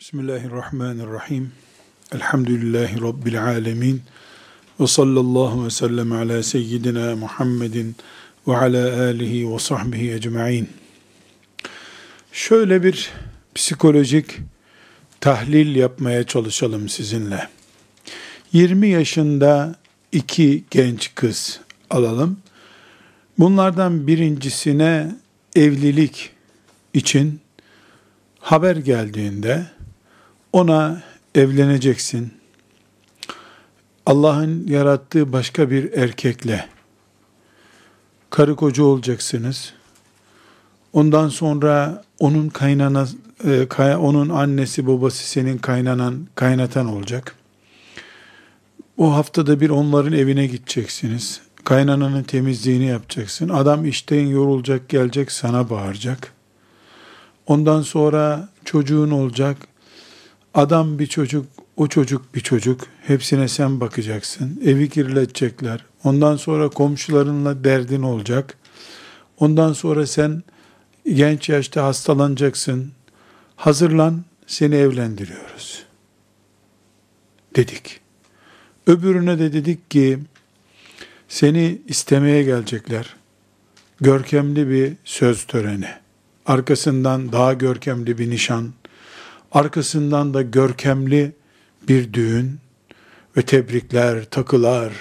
Bismillahirrahmanirrahim. Elhamdülillahi Rabbil alemin. Ve sallallahu ve sellem ala seyyidina Muhammedin ve ala alihi ve sahbihi ecma'in. Şöyle bir psikolojik tahlil yapmaya çalışalım sizinle. 20 yaşında iki genç kız alalım. Bunlardan birincisine evlilik için haber geldiğinde ona evleneceksin. Allah'ın yarattığı başka bir erkekle karı koca olacaksınız. Ondan sonra onun kaynana e, onun annesi babası senin kaynanan kaynatan olacak. O haftada bir onların evine gideceksiniz. Kaynananın temizliğini yapacaksın. Adam işten yorulacak gelecek sana bağıracak. Ondan sonra çocuğun olacak. Adam bir çocuk, o çocuk bir çocuk. Hepsine sen bakacaksın. Evi kirletecekler. Ondan sonra komşularınla derdin olacak. Ondan sonra sen genç yaşta hastalanacaksın. Hazırlan, seni evlendiriyoruz. Dedik. Öbürüne de dedik ki, seni istemeye gelecekler. Görkemli bir söz töreni. Arkasından daha görkemli bir nişan, arkasından da görkemli bir düğün ve tebrikler, takılar.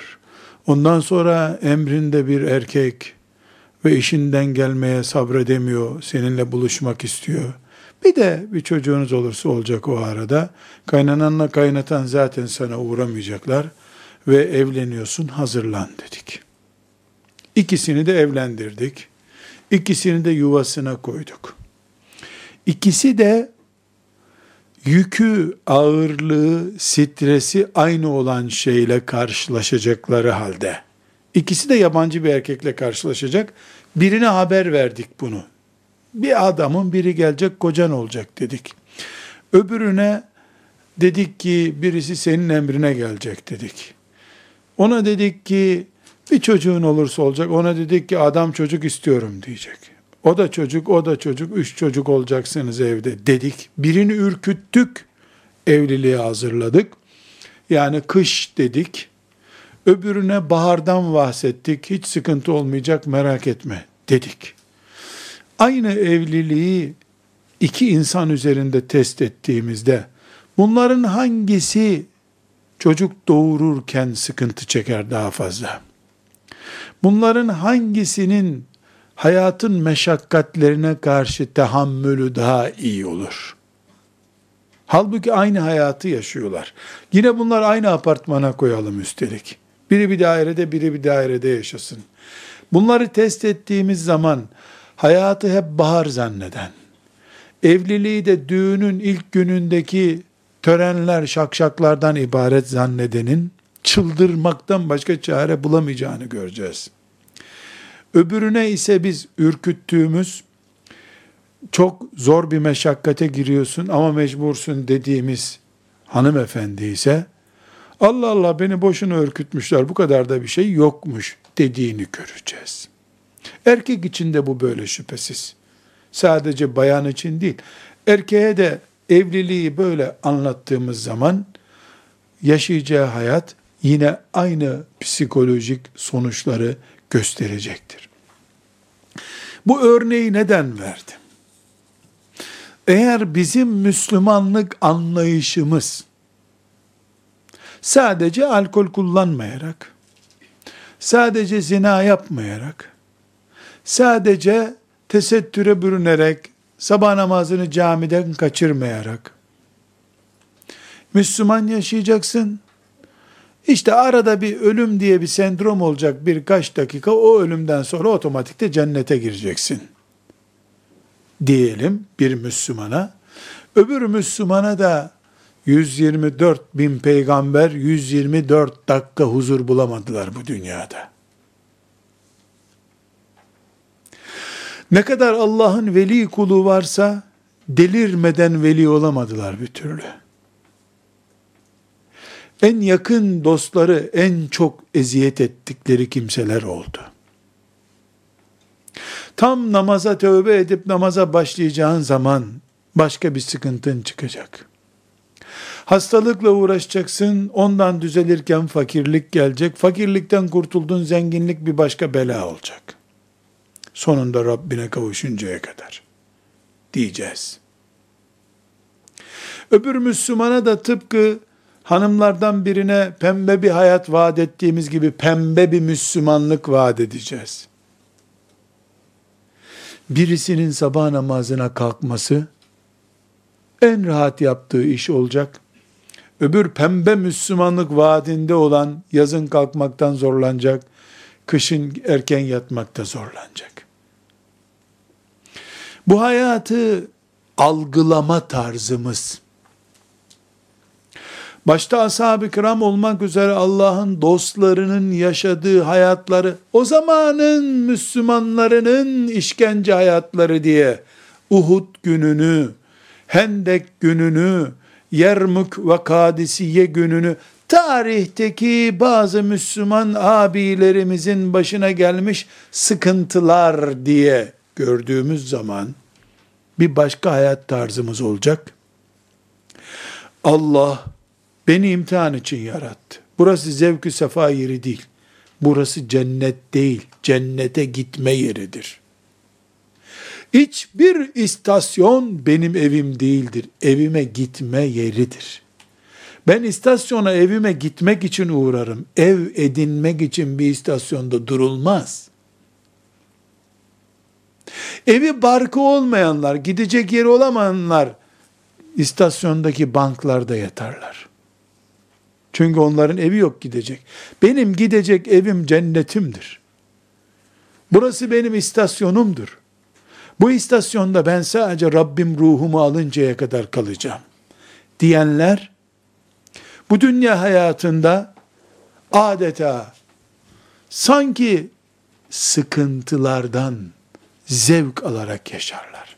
Ondan sonra emrinde bir erkek ve işinden gelmeye sabredemiyor, seninle buluşmak istiyor. Bir de bir çocuğunuz olursa olacak o arada. Kaynananla kaynatan zaten sana uğramayacaklar ve evleniyorsun hazırlan dedik. İkisini de evlendirdik. İkisini de yuvasına koyduk. İkisi de yükü, ağırlığı, stresi aynı olan şeyle karşılaşacakları halde. İkisi de yabancı bir erkekle karşılaşacak. Birine haber verdik bunu. Bir adamın biri gelecek kocan olacak dedik. Öbürüne dedik ki birisi senin emrine gelecek dedik. Ona dedik ki bir çocuğun olursa olacak. Ona dedik ki adam çocuk istiyorum diyecek. O da çocuk, o da çocuk, üç çocuk olacaksınız evde dedik. Birini ürküttük, evliliğe hazırladık. Yani kış dedik. Öbürüne bahardan bahsettik. Hiç sıkıntı olmayacak merak etme dedik. Aynı evliliği iki insan üzerinde test ettiğimizde bunların hangisi çocuk doğururken sıkıntı çeker daha fazla? Bunların hangisinin hayatın meşakkatlerine karşı tahammülü daha iyi olur. Halbuki aynı hayatı yaşıyorlar. Yine bunlar aynı apartmana koyalım üstelik. Biri bir dairede, biri bir dairede yaşasın. Bunları test ettiğimiz zaman hayatı hep bahar zanneden, evliliği de düğünün ilk günündeki törenler, şakşaklardan ibaret zannedenin çıldırmaktan başka çare bulamayacağını göreceğiz. Öbürüne ise biz ürküttüğümüz, çok zor bir meşakkate giriyorsun ama mecbursun dediğimiz hanımefendi ise, Allah Allah beni boşuna ürkütmüşler bu kadar da bir şey yokmuş dediğini göreceğiz. Erkek için de bu böyle şüphesiz. Sadece bayan için değil. Erkeğe de evliliği böyle anlattığımız zaman yaşayacağı hayat yine aynı psikolojik sonuçları gösterecektir. Bu örneği neden verdim? Eğer bizim Müslümanlık anlayışımız sadece alkol kullanmayarak, sadece zina yapmayarak, sadece tesettüre bürünerek, sabah namazını camiden kaçırmayarak, Müslüman yaşayacaksın, işte arada bir ölüm diye bir sendrom olacak birkaç dakika o ölümden sonra otomatikte cennete gireceksin. Diyelim bir Müslümana. Öbür Müslümana da 124 bin peygamber 124 dakika huzur bulamadılar bu dünyada. Ne kadar Allah'ın veli kulu varsa delirmeden veli olamadılar bir türlü en yakın dostları en çok eziyet ettikleri kimseler oldu. Tam namaza tövbe edip namaza başlayacağın zaman başka bir sıkıntın çıkacak. Hastalıkla uğraşacaksın, ondan düzelirken fakirlik gelecek. Fakirlikten kurtuldun, zenginlik bir başka bela olacak. Sonunda Rabbine kavuşuncaya kadar diyeceğiz. Öbür Müslümana da tıpkı hanımlardan birine pembe bir hayat vaat ettiğimiz gibi pembe bir Müslümanlık vaat edeceğiz. Birisinin sabah namazına kalkması en rahat yaptığı iş olacak. Öbür pembe Müslümanlık vaadinde olan yazın kalkmaktan zorlanacak, kışın erken yatmakta zorlanacak. Bu hayatı algılama tarzımız, başta ashab-ı kiram olmak üzere Allah'ın dostlarının yaşadığı hayatları, o zamanın Müslümanlarının işkence hayatları diye Uhud gününü, Hendek gününü, Yermük ve Kadisiye gününü, tarihteki bazı Müslüman abilerimizin başına gelmiş sıkıntılar diye gördüğümüz zaman, bir başka hayat tarzımız olacak. Allah beni imtihan için yarattı. Burası zevk-ü sefa yeri değil. Burası cennet değil, cennete gitme yeridir. Hiçbir istasyon benim evim değildir. Evime gitme yeridir. Ben istasyona evime gitmek için uğrarım. Ev edinmek için bir istasyonda durulmaz. Evi barkı olmayanlar, gidecek yeri olamayanlar istasyondaki banklarda yatarlar. Çünkü onların evi yok gidecek. Benim gidecek evim cennetimdir. Burası benim istasyonumdur. Bu istasyonda ben sadece Rabbim ruhumu alıncaya kadar kalacağım. Diyenler, bu dünya hayatında adeta sanki sıkıntılardan zevk alarak yaşarlar.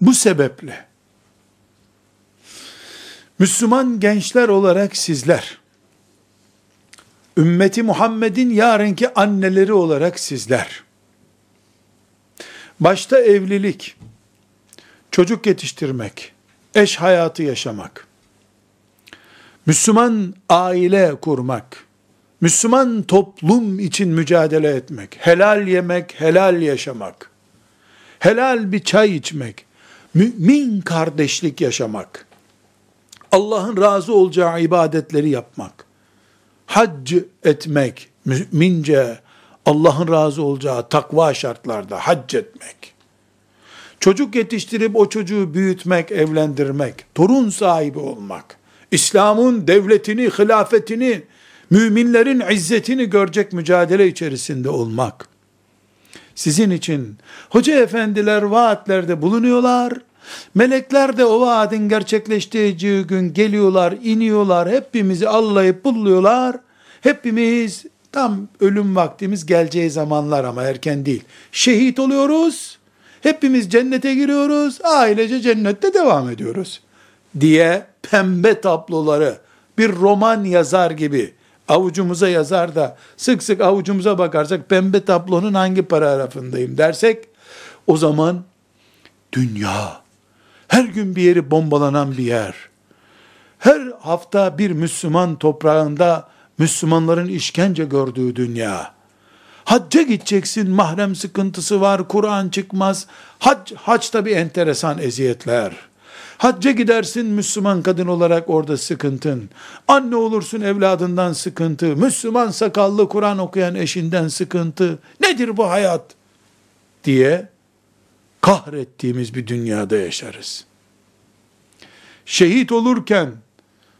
Bu sebeple Müslüman gençler olarak sizler, ümmeti Muhammed'in yarınki anneleri olarak sizler, başta evlilik, çocuk yetiştirmek, eş hayatı yaşamak, Müslüman aile kurmak, Müslüman toplum için mücadele etmek, helal yemek, helal yaşamak, helal bir çay içmek, mümin kardeşlik yaşamak, Allah'ın razı olacağı ibadetleri yapmak, hac etmek, mümince Allah'ın razı olacağı takva şartlarda hac etmek, çocuk yetiştirip o çocuğu büyütmek, evlendirmek, torun sahibi olmak, İslam'ın devletini, hilafetini, müminlerin izzetini görecek mücadele içerisinde olmak. Sizin için hoca efendiler vaatlerde bulunuyorlar, Melekler de o vaadin gerçekleştiği gün geliyorlar, iniyorlar, hepimizi allayıp buluyorlar. Hepimiz tam ölüm vaktimiz geleceği zamanlar ama erken değil. Şehit oluyoruz. Hepimiz cennete giriyoruz. Ailece cennette devam ediyoruz. Diye pembe tabloları bir roman yazar gibi avucumuza yazar da sık sık avucumuza bakarsak pembe tablonun hangi paragrafındayım dersek o zaman dünya her gün bir yeri bombalanan bir yer. Her hafta bir Müslüman toprağında Müslümanların işkence gördüğü dünya. Hacca gideceksin, mahrem sıkıntısı var, Kur'an çıkmaz. Hac, haçta bir enteresan eziyetler. Hacca gidersin Müslüman kadın olarak orada sıkıntın. Anne olursun evladından sıkıntı. Müslüman sakallı Kur'an okuyan eşinden sıkıntı. Nedir bu hayat? Diye kahrettiğimiz bir dünyada yaşarız. Şehit olurken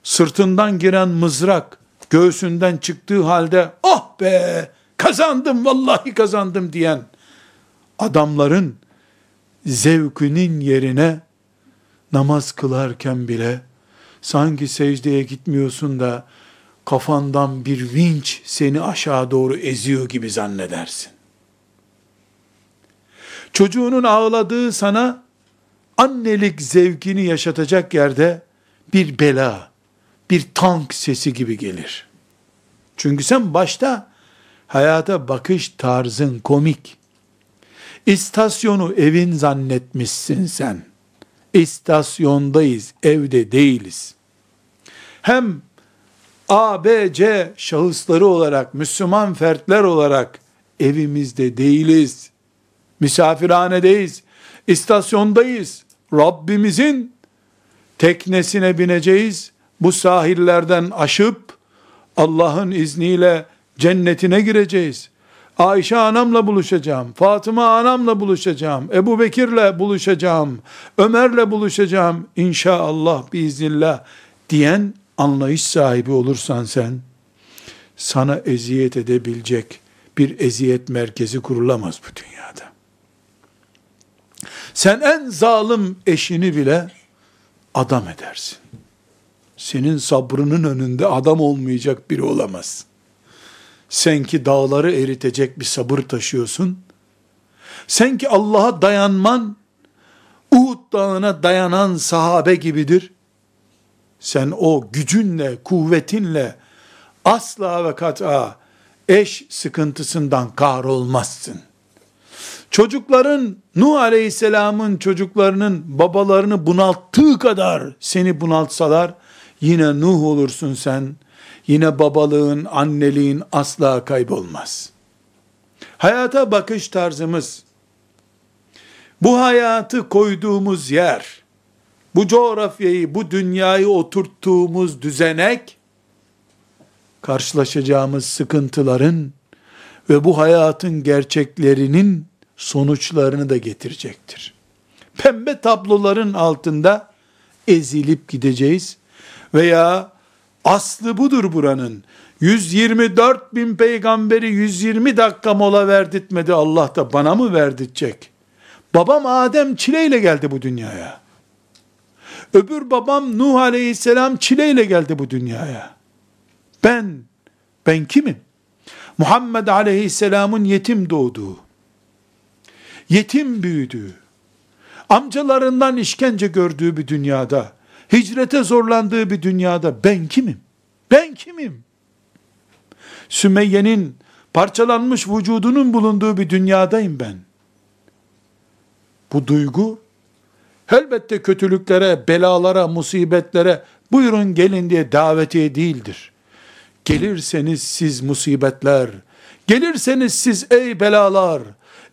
sırtından giren mızrak göğsünden çıktığı halde ah be kazandım vallahi kazandım diyen adamların zevkünün yerine namaz kılarken bile sanki secdeye gitmiyorsun da kafandan bir vinç seni aşağı doğru eziyor gibi zannedersin. Çocuğunun ağladığı sana annelik zevkini yaşatacak yerde bir bela, bir tank sesi gibi gelir. Çünkü sen başta hayata bakış tarzın komik. İstasyonu evin zannetmişsin sen. istasyondayız, evde değiliz. Hem A, B, C şahısları olarak, Müslüman fertler olarak evimizde değiliz. Misafirhanedeyiz, istasyondayız. Rabbimizin teknesine bineceğiz. Bu sahillerden aşıp Allah'ın izniyle cennetine gireceğiz. Ayşe anamla buluşacağım, Fatıma anamla buluşacağım, Ebu Bekir'le buluşacağım, Ömer'le buluşacağım inşallah biiznillah diyen anlayış sahibi olursan sen, sana eziyet edebilecek bir eziyet merkezi kurulamaz bu dünyada. Sen en zalim eşini bile adam edersin. Senin sabrının önünde adam olmayacak biri olamaz. Sen ki dağları eritecek bir sabır taşıyorsun. Sen ki Allah'a dayanman, Uhud dağına dayanan sahabe gibidir. Sen o gücünle, kuvvetinle asla ve kat'a eş sıkıntısından kahrolmazsın. Çocukların Nuh Aleyhisselam'ın çocuklarının babalarını bunalttığı kadar seni bunaltsalar yine Nuh olursun sen. Yine babalığın, anneliğin asla kaybolmaz. Hayata bakış tarzımız, bu hayatı koyduğumuz yer, bu coğrafyayı, bu dünyayı oturttuğumuz düzenek, karşılaşacağımız sıkıntıların ve bu hayatın gerçeklerinin sonuçlarını da getirecektir. Pembe tabloların altında ezilip gideceğiz veya aslı budur buranın. 124 bin peygamberi 120 dakika mola verdirtmedi Allah da bana mı verdirtecek? Babam Adem çileyle geldi bu dünyaya. Öbür babam Nuh aleyhisselam çileyle geldi bu dünyaya. Ben, ben kimim? Muhammed aleyhisselamın yetim doğduğu, yetim büyüdüğü, amcalarından işkence gördüğü bir dünyada, hicrete zorlandığı bir dünyada ben kimim? Ben kimim? Sümeyye'nin parçalanmış vücudunun bulunduğu bir dünyadayım ben. Bu duygu elbette kötülüklere, belalara, musibetlere buyurun gelin diye davetiye değildir. Gelirseniz siz musibetler, gelirseniz siz ey belalar,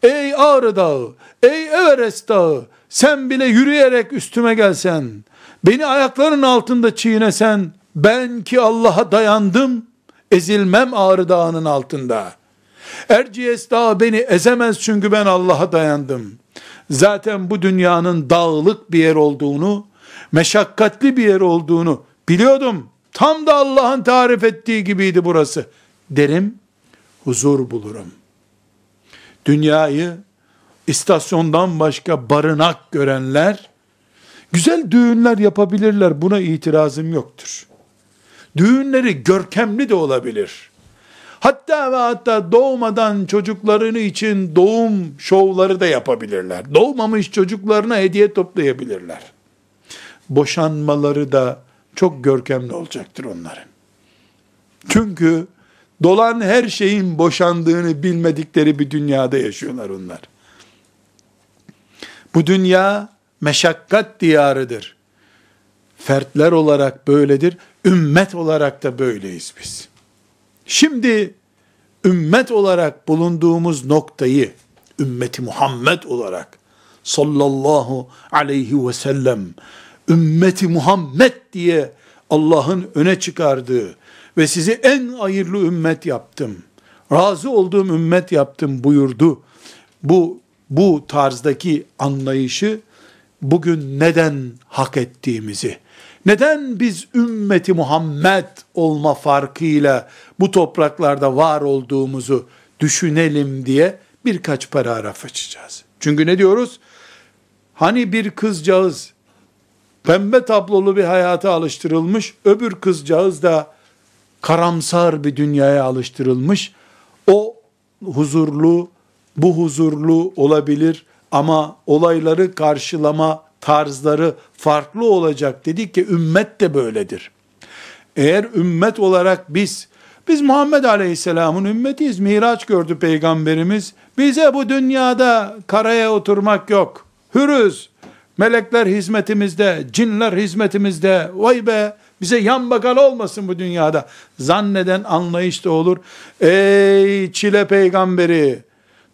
ey Ağrı Dağı, ey Everest Dağı, sen bile yürüyerek üstüme gelsen, beni ayakların altında çiğnesen, ben ki Allah'a dayandım, ezilmem Ağrı Dağı'nın altında. Erciyes Dağı beni ezemez çünkü ben Allah'a dayandım. Zaten bu dünyanın dağlık bir yer olduğunu, meşakkatli bir yer olduğunu biliyordum. Tam da Allah'ın tarif ettiği gibiydi burası. Derim, huzur bulurum. Dünyayı istasyondan başka barınak görenler, güzel düğünler yapabilirler. Buna itirazım yoktur. Düğünleri görkemli de olabilir. Hatta ve hatta doğmadan çocuklarını için doğum şovları da yapabilirler. Doğmamış çocuklarına hediye toplayabilirler. Boşanmaları da çok görkemli olacaktır onların. Çünkü dolan her şeyin boşandığını bilmedikleri bir dünyada yaşıyorlar onlar. Bu dünya meşakkat diyarıdır. Fertler olarak böyledir, ümmet olarak da böyleyiz biz. Şimdi ümmet olarak bulunduğumuz noktayı, ümmeti Muhammed olarak sallallahu aleyhi ve sellem ümmeti Muhammed diye Allah'ın öne çıkardığı ve sizi en hayırlı ümmet yaptım. Razı olduğum ümmet yaptım buyurdu. Bu bu tarzdaki anlayışı bugün neden hak ettiğimizi, neden biz ümmeti Muhammed olma farkıyla bu topraklarda var olduğumuzu düşünelim diye birkaç paragraf açacağız. Çünkü ne diyoruz? Hani bir kızcağız pembe tablolu bir hayata alıştırılmış, öbür kızcağız da karamsar bir dünyaya alıştırılmış. O huzurlu, bu huzurlu olabilir ama olayları karşılama tarzları farklı olacak dedik ki ümmet de böyledir. Eğer ümmet olarak biz biz Muhammed Aleyhisselam'ın ümmetiyiz. Miraç gördü peygamberimiz. Bize bu dünyada karaya oturmak yok. Hürüz. Melekler hizmetimizde, cinler hizmetimizde. Vay be bize yan bakal olmasın bu dünyada. Zanneden anlayış da olur. Ey çile peygamberi,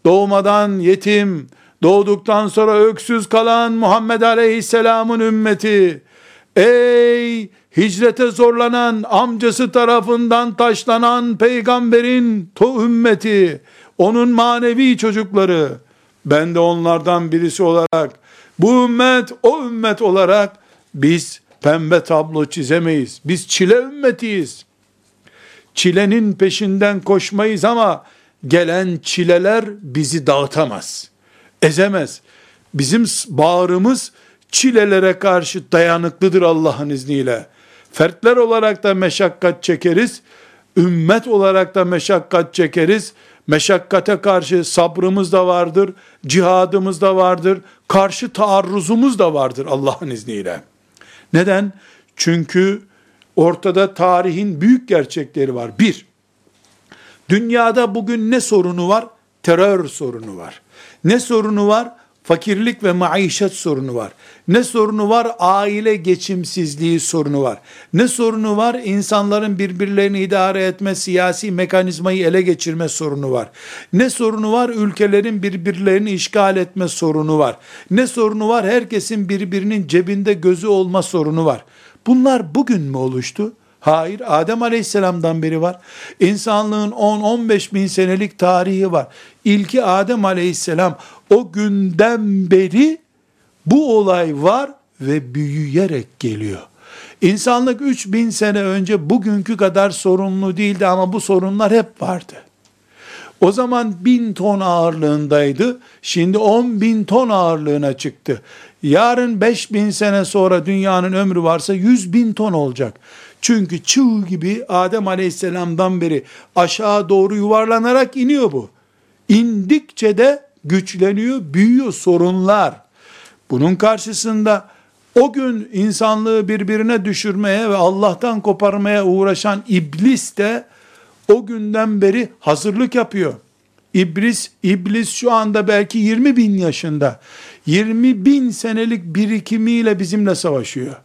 doğmadan yetim, doğduktan sonra öksüz kalan Muhammed Aleyhisselam'ın ümmeti. Ey hicrete zorlanan, amcası tarafından taşlanan peygamberin to ümmeti, onun manevi çocukları, ben de onlardan birisi olarak, bu ümmet o ümmet olarak biz pembe tablo çizemeyiz. Biz çile ümmetiyiz. Çilenin peşinden koşmayız ama gelen çileler bizi dağıtamaz. Ezemez. Bizim bağrımız çilelere karşı dayanıklıdır Allah'ın izniyle. Fertler olarak da meşakkat çekeriz. Ümmet olarak da meşakkat çekeriz. Meşakkate karşı sabrımız da vardır, cihadımız da vardır, karşı taarruzumuz da vardır Allah'ın izniyle. Neden? Çünkü ortada tarihin büyük gerçekleri var. Bir, dünyada bugün ne sorunu var? Terör sorunu var. Ne sorunu var? Fakirlik ve maişet sorunu var. Ne sorunu var? Aile geçimsizliği sorunu var. Ne sorunu var? İnsanların birbirlerini idare etme, siyasi mekanizmayı ele geçirme sorunu var. Ne sorunu var? Ülkelerin birbirlerini işgal etme sorunu var. Ne sorunu var? Herkesin birbirinin cebinde gözü olma sorunu var. Bunlar bugün mü oluştu? Hayır, Adem Aleyhisselam'dan beri var. İnsanlığın 10-15 bin senelik tarihi var. İlki Adem Aleyhisselam o günden beri bu olay var ve büyüyerek geliyor. İnsanlık 3000 sene önce bugünkü kadar sorunlu değildi ama bu sorunlar hep vardı. O zaman bin ton ağırlığındaydı. Şimdi 10 bin ton ağırlığına çıktı. Yarın 5 bin sene sonra dünyanın ömrü varsa 100 bin ton olacak. Çünkü çığ gibi Adem aleyhisselamdan beri aşağı doğru yuvarlanarak iniyor bu. İndikçe de güçleniyor, büyüyor sorunlar. Bunun karşısında o gün insanlığı birbirine düşürmeye ve Allah'tan koparmaya uğraşan iblis de o günden beri hazırlık yapıyor. İblis, iblis şu anda belki 20 bin yaşında. 20 bin senelik birikimiyle bizimle savaşıyor.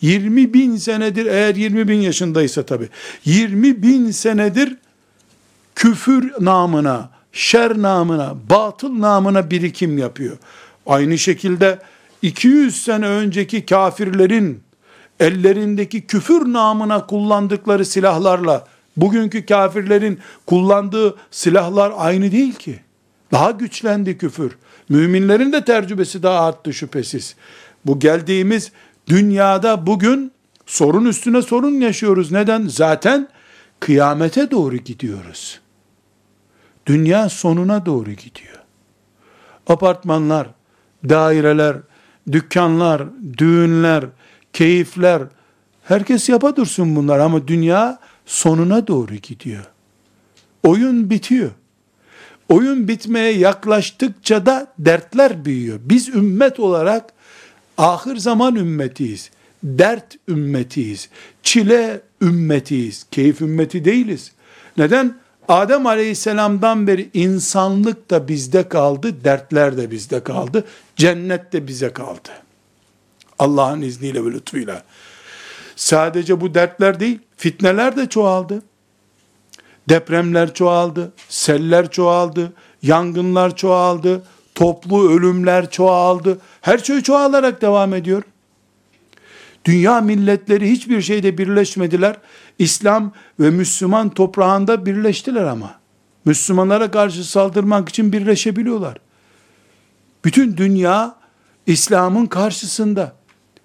20 bin senedir eğer 20 bin yaşındaysa tabi 20 bin senedir küfür namına, şer namına, batıl namına birikim yapıyor. Aynı şekilde 200 sene önceki kafirlerin ellerindeki küfür namına kullandıkları silahlarla bugünkü kafirlerin kullandığı silahlar aynı değil ki. Daha güçlendi küfür. Müminlerin de tecrübesi daha arttı şüphesiz. Bu geldiğimiz dünyada bugün sorun üstüne sorun yaşıyoruz. Neden? Zaten kıyamete doğru gidiyoruz. Dünya sonuna doğru gidiyor. Apartmanlar, daireler, dükkanlar, düğünler, keyifler, herkes yapa dursun bunlar ama dünya sonuna doğru gidiyor. Oyun bitiyor. Oyun bitmeye yaklaştıkça da dertler büyüyor. Biz ümmet olarak ahir zaman ümmetiyiz. Dert ümmetiyiz. Çile ümmetiyiz. Keyif ümmeti değiliz. Neden? Adem aleyhisselamdan beri insanlık da bizde kaldı, dertler de bizde kaldı, cennet de bize kaldı. Allah'ın izniyle ve lütfuyla. Sadece bu dertler değil, fitneler de çoğaldı. Depremler çoğaldı, seller çoğaldı, yangınlar çoğaldı, toplu ölümler çoğaldı. Her şey çoğalarak devam ediyor. Dünya milletleri hiçbir şeyde birleşmediler. İslam ve Müslüman toprağında birleştiler ama. Müslümanlara karşı saldırmak için birleşebiliyorlar. Bütün dünya İslam'ın karşısında.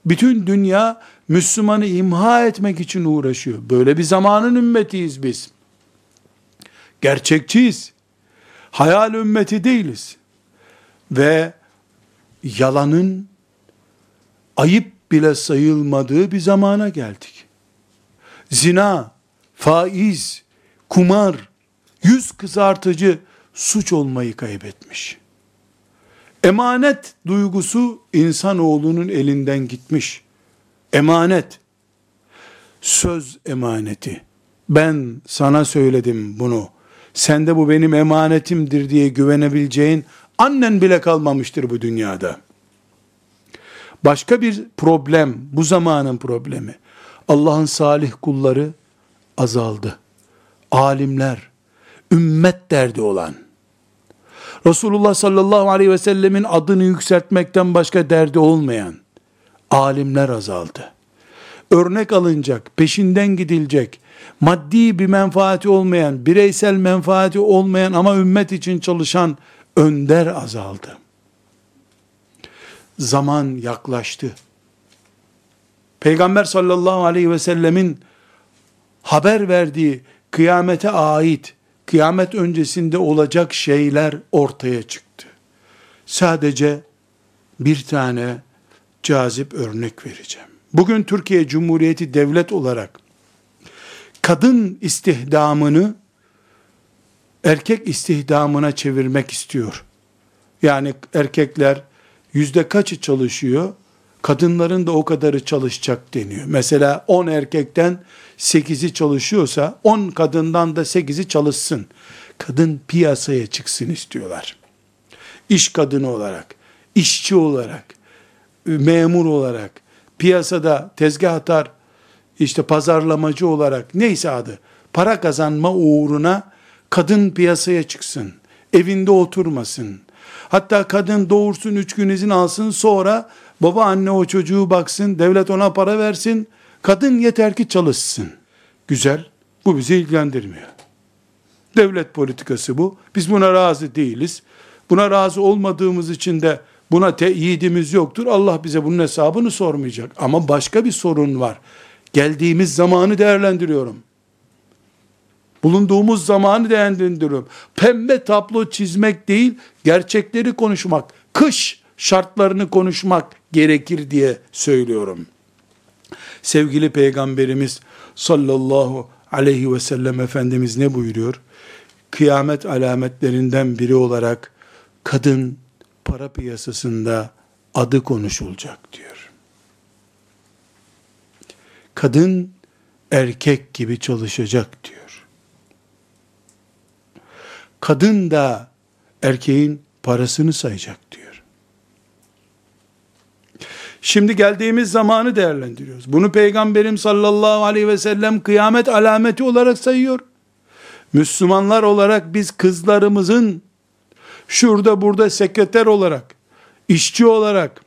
Bütün dünya Müslümanı imha etmek için uğraşıyor. Böyle bir zamanın ümmetiyiz biz. Gerçekçiyiz. Hayal ümmeti değiliz. Ve yalanın ayıp bile sayılmadığı bir zamana geldik. Zina, faiz, kumar, yüz kızartıcı suç olmayı kaybetmiş. Emanet duygusu insanoğlunun elinden gitmiş. Emanet, söz emaneti. Ben sana söyledim bunu. Sen de bu benim emanetimdir diye güvenebileceğin annen bile kalmamıştır bu dünyada. Başka bir problem, bu zamanın problemi. Allah'ın salih kulları azaldı. Alimler, ümmet derdi olan, Resulullah sallallahu aleyhi ve sellemin adını yükseltmekten başka derdi olmayan alimler azaldı. Örnek alınacak, peşinden gidilecek, maddi bir menfaati olmayan, bireysel menfaati olmayan ama ümmet için çalışan önder azaldı. Zaman yaklaştı. Peygamber sallallahu aleyhi ve sellemin haber verdiği kıyamete ait, kıyamet öncesinde olacak şeyler ortaya çıktı. Sadece bir tane cazip örnek vereceğim. Bugün Türkiye Cumhuriyeti devlet olarak kadın istihdamını erkek istihdamına çevirmek istiyor. Yani erkekler yüzde kaçı çalışıyor? Kadınların da o kadarı çalışacak deniyor. Mesela 10 erkekten 8'i çalışıyorsa 10 kadından da 8'i çalışsın. Kadın piyasaya çıksın istiyorlar. İş kadını olarak, işçi olarak, memur olarak, piyasada tezgah atar, işte pazarlamacı olarak neyse adı, para kazanma uğruna kadın piyasaya çıksın. Evinde oturmasın. Hatta kadın doğursun üç gün izin alsın sonra baba anne o çocuğu baksın devlet ona para versin. Kadın yeter ki çalışsın. Güzel. Bu bizi ilgilendirmiyor. Devlet politikası bu. Biz buna razı değiliz. Buna razı olmadığımız için de buna teyidimiz yoktur. Allah bize bunun hesabını sormayacak. Ama başka bir sorun var. Geldiğimiz zamanı değerlendiriyorum. Bulunduğumuz zamanı değerlendiriyorum. Pembe tablo çizmek değil, gerçekleri konuşmak, kış şartlarını konuşmak gerekir diye söylüyorum. Sevgili Peygamberimiz sallallahu aleyhi ve sellem Efendimiz ne buyuruyor? Kıyamet alametlerinden biri olarak kadın para piyasasında adı konuşulacak diyor. Kadın erkek gibi çalışacak diyor. Kadın da erkeğin parasını sayacak diyor. Şimdi geldiğimiz zamanı değerlendiriyoruz. Bunu Peygamberim sallallahu aleyhi ve sellem kıyamet alameti olarak sayıyor. Müslümanlar olarak biz kızlarımızın şurada burada sekreter olarak, işçi olarak,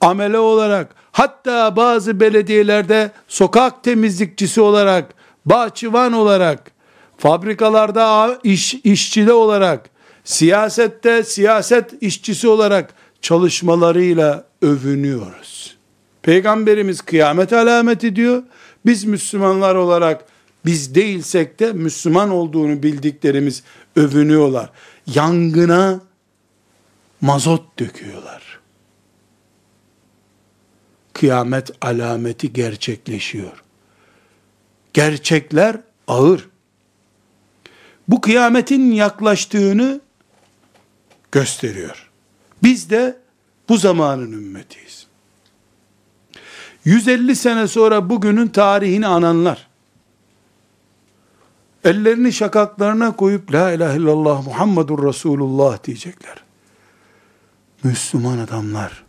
amele olarak, hatta bazı belediyelerde sokak temizlikçisi olarak, bahçıvan olarak, fabrikalarda iş, işçili olarak, siyasette siyaset işçisi olarak çalışmalarıyla övünüyoruz. Peygamberimiz kıyamet alameti diyor. Biz Müslümanlar olarak biz değilsek de Müslüman olduğunu bildiklerimiz övünüyorlar. Yangına mazot döküyorlar. Kıyamet alameti gerçekleşiyor. Gerçekler ağır. Bu kıyametin yaklaştığını gösteriyor. Biz de bu zamanın ümmetiyiz. 150 sene sonra bugünün tarihini ananlar, ellerini şakaklarına koyup la ilahe illallah Muhammedur Resulullah diyecekler. Müslüman adamlar,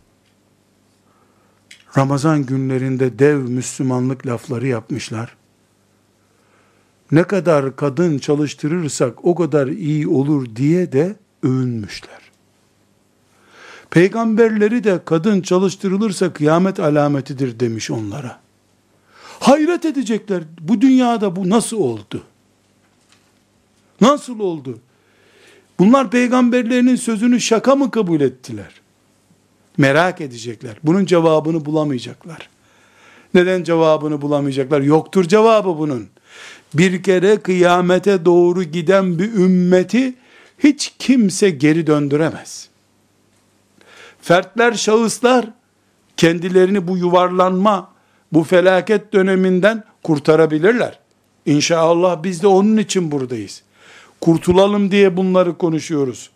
Ramazan günlerinde dev Müslümanlık lafları yapmışlar. Ne kadar kadın çalıştırırsak o kadar iyi olur diye de övünmüşler. Peygamberleri de kadın çalıştırılırsa kıyamet alametidir demiş onlara. Hayret edecekler. Bu dünyada bu nasıl oldu? Nasıl oldu? Bunlar peygamberlerinin sözünü şaka mı kabul ettiler? Merak edecekler. Bunun cevabını bulamayacaklar. Neden cevabını bulamayacaklar? Yoktur cevabı bunun. Bir kere kıyamete doğru giden bir ümmeti hiç kimse geri döndüremez. Fertler, şahıslar kendilerini bu yuvarlanma, bu felaket döneminden kurtarabilirler. İnşallah biz de onun için buradayız. Kurtulalım diye bunları konuşuyoruz.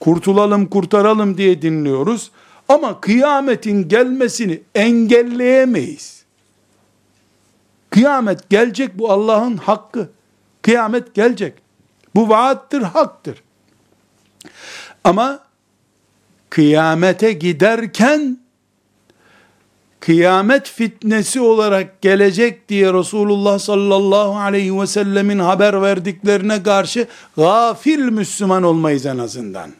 Kurtulalım, kurtaralım diye dinliyoruz. Ama kıyametin gelmesini engelleyemeyiz. Kıyamet gelecek bu Allah'ın hakkı. Kıyamet gelecek. Bu vaattir, haktır. Ama kıyamete giderken kıyamet fitnesi olarak gelecek diye Resulullah sallallahu aleyhi ve sellemin haber verdiklerine karşı gafil Müslüman olmayız en azından.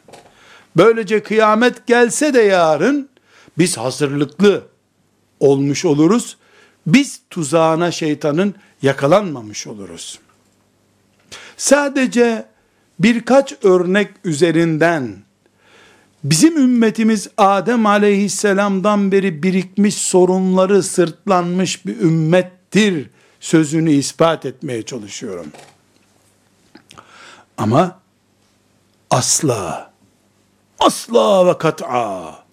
Böylece kıyamet gelse de yarın biz hazırlıklı olmuş oluruz. Biz tuzağına şeytanın yakalanmamış oluruz. Sadece birkaç örnek üzerinden bizim ümmetimiz Adem aleyhisselamdan beri birikmiş sorunları sırtlanmış bir ümmettir sözünü ispat etmeye çalışıyorum. Ama asla asla ve kat'a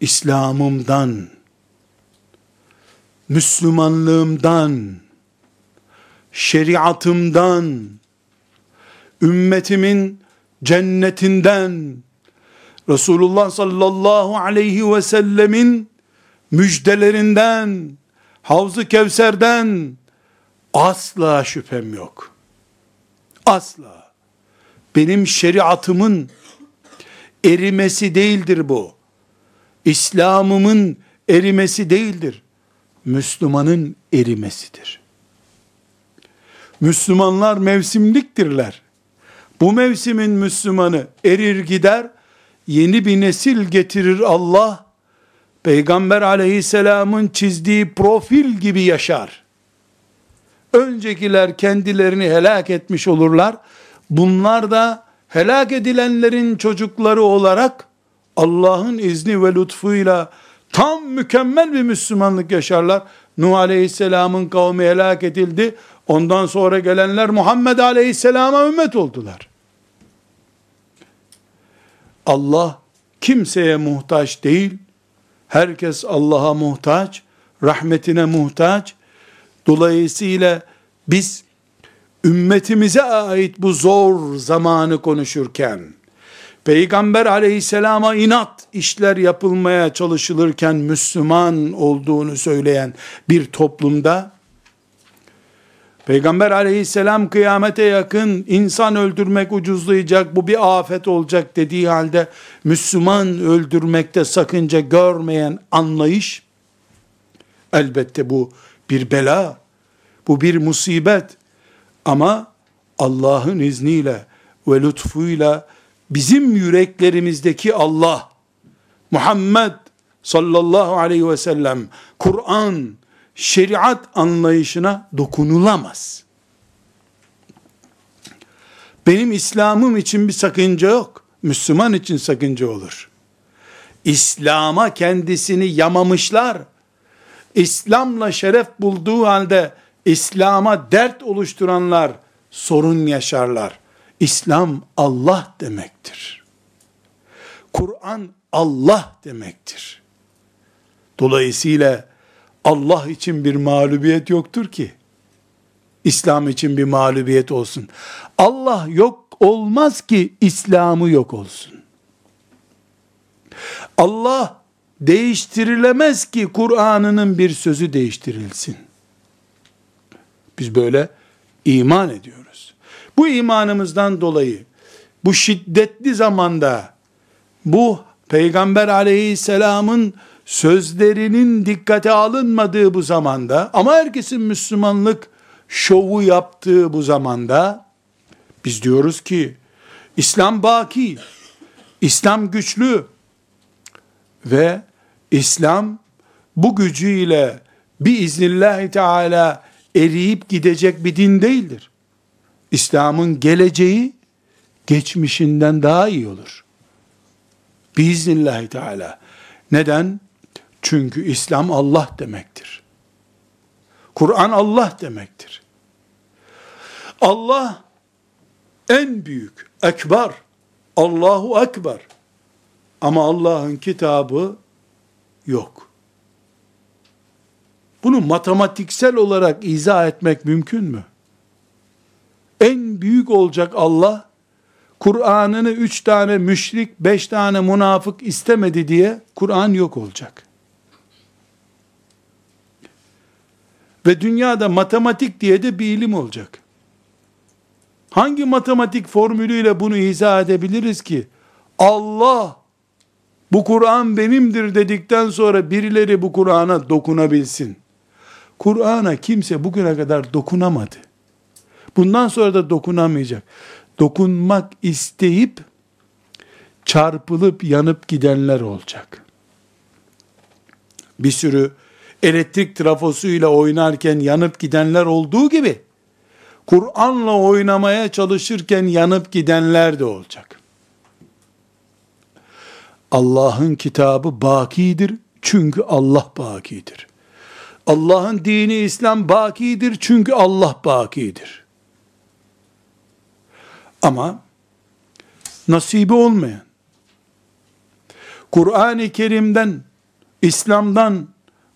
İslam'ımdan Müslümanlığımdan şeriatımdan ümmetimin cennetinden Resulullah sallallahu aleyhi ve sellemin müjdelerinden Havzu Kevser'den asla şüphem yok. Asla. Benim şeriatımın erimesi değildir bu. İslam'ımın erimesi değildir. Müslümanın erimesidir. Müslümanlar mevsimliktirler. Bu mevsimin Müslümanı erir gider, yeni bir nesil getirir Allah, Peygamber aleyhisselamın çizdiği profil gibi yaşar. Öncekiler kendilerini helak etmiş olurlar. Bunlar da helak edilenlerin çocukları olarak Allah'ın izni ve lütfuyla tam mükemmel bir Müslümanlık yaşarlar. Nuh Aleyhisselam'ın kavmi helak edildi. Ondan sonra gelenler Muhammed Aleyhisselam'a ümmet oldular. Allah kimseye muhtaç değil. Herkes Allah'a muhtaç, rahmetine muhtaç. Dolayısıyla biz ümmetimize ait bu zor zamanı konuşurken, Peygamber aleyhisselama inat işler yapılmaya çalışılırken Müslüman olduğunu söyleyen bir toplumda, Peygamber aleyhisselam kıyamete yakın insan öldürmek ucuzlayacak, bu bir afet olacak dediği halde Müslüman öldürmekte sakınca görmeyen anlayış, elbette bu bir bela, bu bir musibet. Ama Allah'ın izniyle ve lütfuyla bizim yüreklerimizdeki Allah, Muhammed sallallahu aleyhi ve sellem, Kur'an, şeriat anlayışına dokunulamaz. Benim İslam'ım için bir sakınca yok. Müslüman için sakınca olur. İslam'a kendisini yamamışlar. İslam'la şeref bulduğu halde İslam'a dert oluşturanlar sorun yaşarlar. İslam Allah demektir. Kur'an Allah demektir. Dolayısıyla Allah için bir mağlubiyet yoktur ki. İslam için bir mağlubiyet olsun. Allah yok olmaz ki İslam'ı yok olsun. Allah değiştirilemez ki Kur'an'ının bir sözü değiştirilsin. Biz böyle iman ediyoruz. Bu imanımızdan dolayı bu şiddetli zamanda bu Peygamber aleyhisselamın sözlerinin dikkate alınmadığı bu zamanda ama herkesin Müslümanlık şovu yaptığı bu zamanda biz diyoruz ki İslam baki, İslam güçlü ve İslam bu gücüyle bir iznillahü teala eriyip gidecek bir din değildir. İslam'ın geleceği geçmişinden daha iyi olur. Biiznillahü teala. Neden? Çünkü İslam Allah demektir. Kur'an Allah demektir. Allah en büyük, ekber, Allahu ekber. Ama Allah'ın kitabı yok. Bunu matematiksel olarak izah etmek mümkün mü? En büyük olacak Allah, Kur'an'ını üç tane müşrik, beş tane münafık istemedi diye Kur'an yok olacak. Ve dünyada matematik diye de bir ilim olacak. Hangi matematik formülüyle bunu izah edebiliriz ki? Allah bu Kur'an benimdir dedikten sonra birileri bu Kur'an'a dokunabilsin. Kur'an'a kimse bugüne kadar dokunamadı. Bundan sonra da dokunamayacak. Dokunmak isteyip çarpılıp yanıp gidenler olacak. Bir sürü elektrik trafosuyla oynarken yanıp gidenler olduğu gibi Kur'an'la oynamaya çalışırken yanıp gidenler de olacak. Allah'ın kitabı bakidir çünkü Allah bakidir. Allah'ın dini İslam bakidir çünkü Allah bakidir. Ama nasibi olmayan, Kur'an-ı Kerim'den, İslam'dan,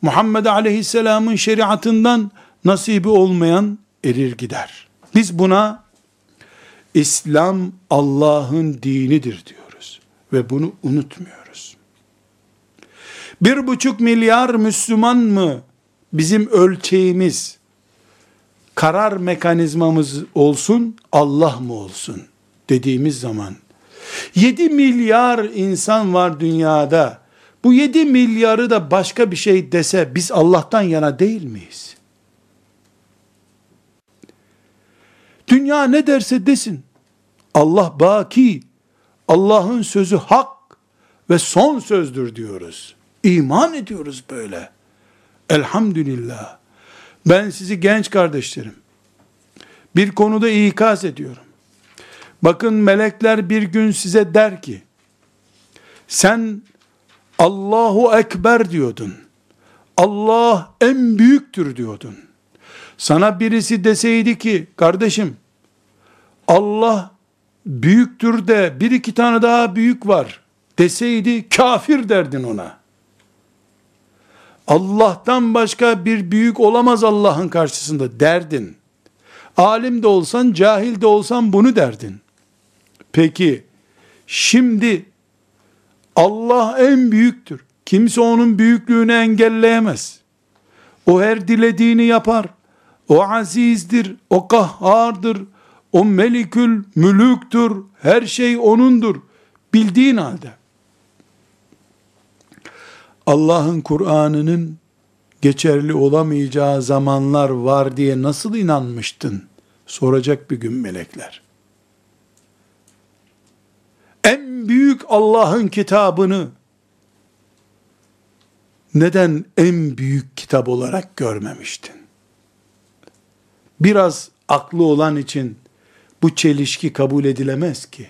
Muhammed Aleyhisselam'ın şeriatından nasibi olmayan erir gider. Biz buna İslam Allah'ın dinidir diyoruz ve bunu unutmuyoruz. Bir buçuk milyar Müslüman mı bizim ölçeğimiz, karar mekanizmamız olsun, Allah mı olsun dediğimiz zaman, 7 milyar insan var dünyada, bu 7 milyarı da başka bir şey dese, biz Allah'tan yana değil miyiz? Dünya ne derse desin, Allah baki, Allah'ın sözü hak ve son sözdür diyoruz. İman ediyoruz böyle. Elhamdülillah. Ben sizi genç kardeşlerim bir konuda ikaz ediyorum. Bakın melekler bir gün size der ki sen Allahu Ekber diyordun. Allah en büyüktür diyordun. Sana birisi deseydi ki kardeşim Allah büyüktür de bir iki tane daha büyük var deseydi kafir derdin ona. Allah'tan başka bir büyük olamaz Allah'ın karşısında derdin. Alim de olsan, cahil de olsan bunu derdin. Peki, şimdi Allah en büyüktür. Kimse onun büyüklüğünü engelleyemez. O her dilediğini yapar. O azizdir, o kahhardır, o melikül mülüktür, her şey O'nundur. Bildiğin halde. Allah'ın Kur'an'ının geçerli olamayacağı zamanlar var diye nasıl inanmıştın? Soracak bir gün melekler. En büyük Allah'ın kitabını neden en büyük kitap olarak görmemiştin? Biraz aklı olan için bu çelişki kabul edilemez ki.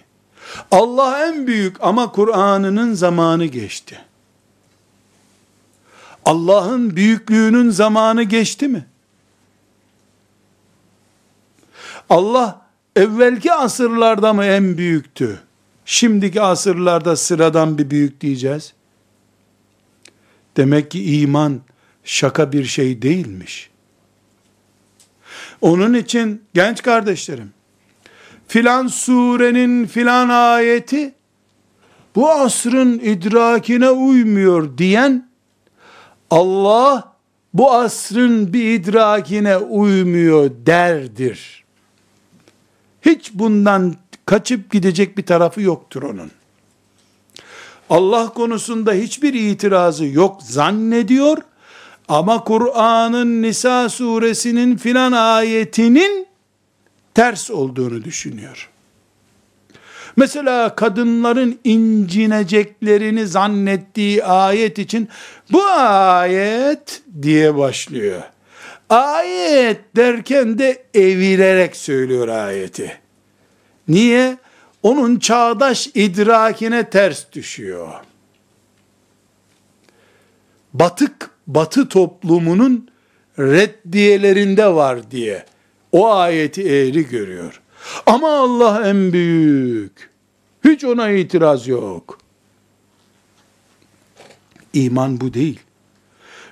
Allah en büyük ama Kur'an'ının zamanı geçti. Allah'ın büyüklüğünün zamanı geçti mi? Allah evvelki asırlarda mı en büyüktü? Şimdiki asırlarda sıradan bir büyük diyeceğiz. Demek ki iman şaka bir şey değilmiş. Onun için genç kardeşlerim, filan surenin filan ayeti bu asrın idrakine uymuyor diyen Allah bu asrın bir idrakine uymuyor derdir. Hiç bundan kaçıp gidecek bir tarafı yoktur onun. Allah konusunda hiçbir itirazı yok zannediyor ama Kur'an'ın Nisa suresinin filan ayetinin ters olduğunu düşünüyor. Mesela kadınların incineceklerini zannettiği ayet için bu ayet diye başlıyor. Ayet derken de evirerek söylüyor ayeti. Niye? Onun çağdaş idrakine ters düşüyor. Batık, batı toplumunun reddiyelerinde var diye o ayeti eğri görüyor. Ama Allah en büyük. Hiç ona itiraz yok. İman bu değil.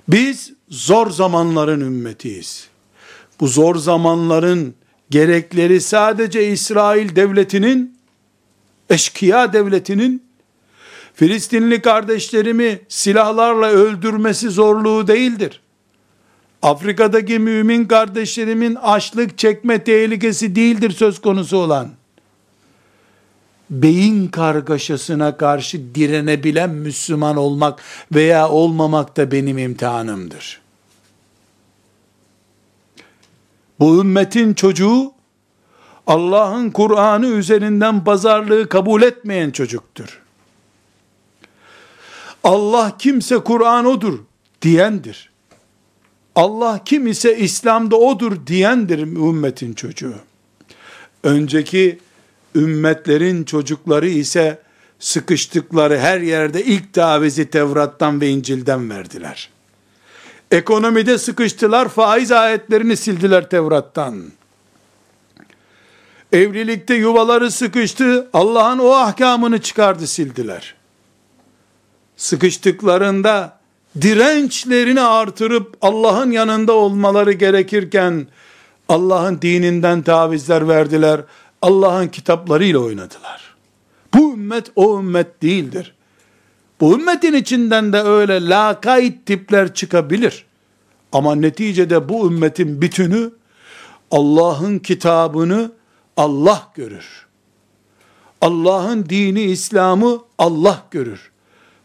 Biz zor zamanların ümmetiyiz. Bu zor zamanların gerekleri sadece İsrail devletinin, eşkıya devletinin, Filistinli kardeşlerimi silahlarla öldürmesi zorluğu değildir. Afrika'daki mümin kardeşlerimin açlık çekme tehlikesi değildir söz konusu olan. Beyin kargaşasına karşı direnebilen Müslüman olmak veya olmamak da benim imtihanımdır. Bu ümmetin çocuğu Allah'ın Kur'an'ı üzerinden pazarlığı kabul etmeyen çocuktur. Allah kimse Kur'an odur diyendir. Allah kim ise İslam'da odur diyendir ümmetin çocuğu. Önceki ümmetlerin çocukları ise sıkıştıkları her yerde ilk davizi Tevrat'tan ve İncil'den verdiler. Ekonomide sıkıştılar, faiz ayetlerini sildiler Tevrat'tan. Evlilikte yuvaları sıkıştı, Allah'ın o ahkamını çıkardı sildiler. Sıkıştıklarında dirençlerini artırıp Allah'ın yanında olmaları gerekirken Allah'ın dininden tavizler verdiler. Allah'ın kitaplarıyla oynadılar. Bu ümmet o ümmet değildir. Bu ümmetin içinden de öyle lakayt tipler çıkabilir. Ama neticede bu ümmetin bütünü Allah'ın kitabını Allah görür. Allah'ın dini İslam'ı Allah görür.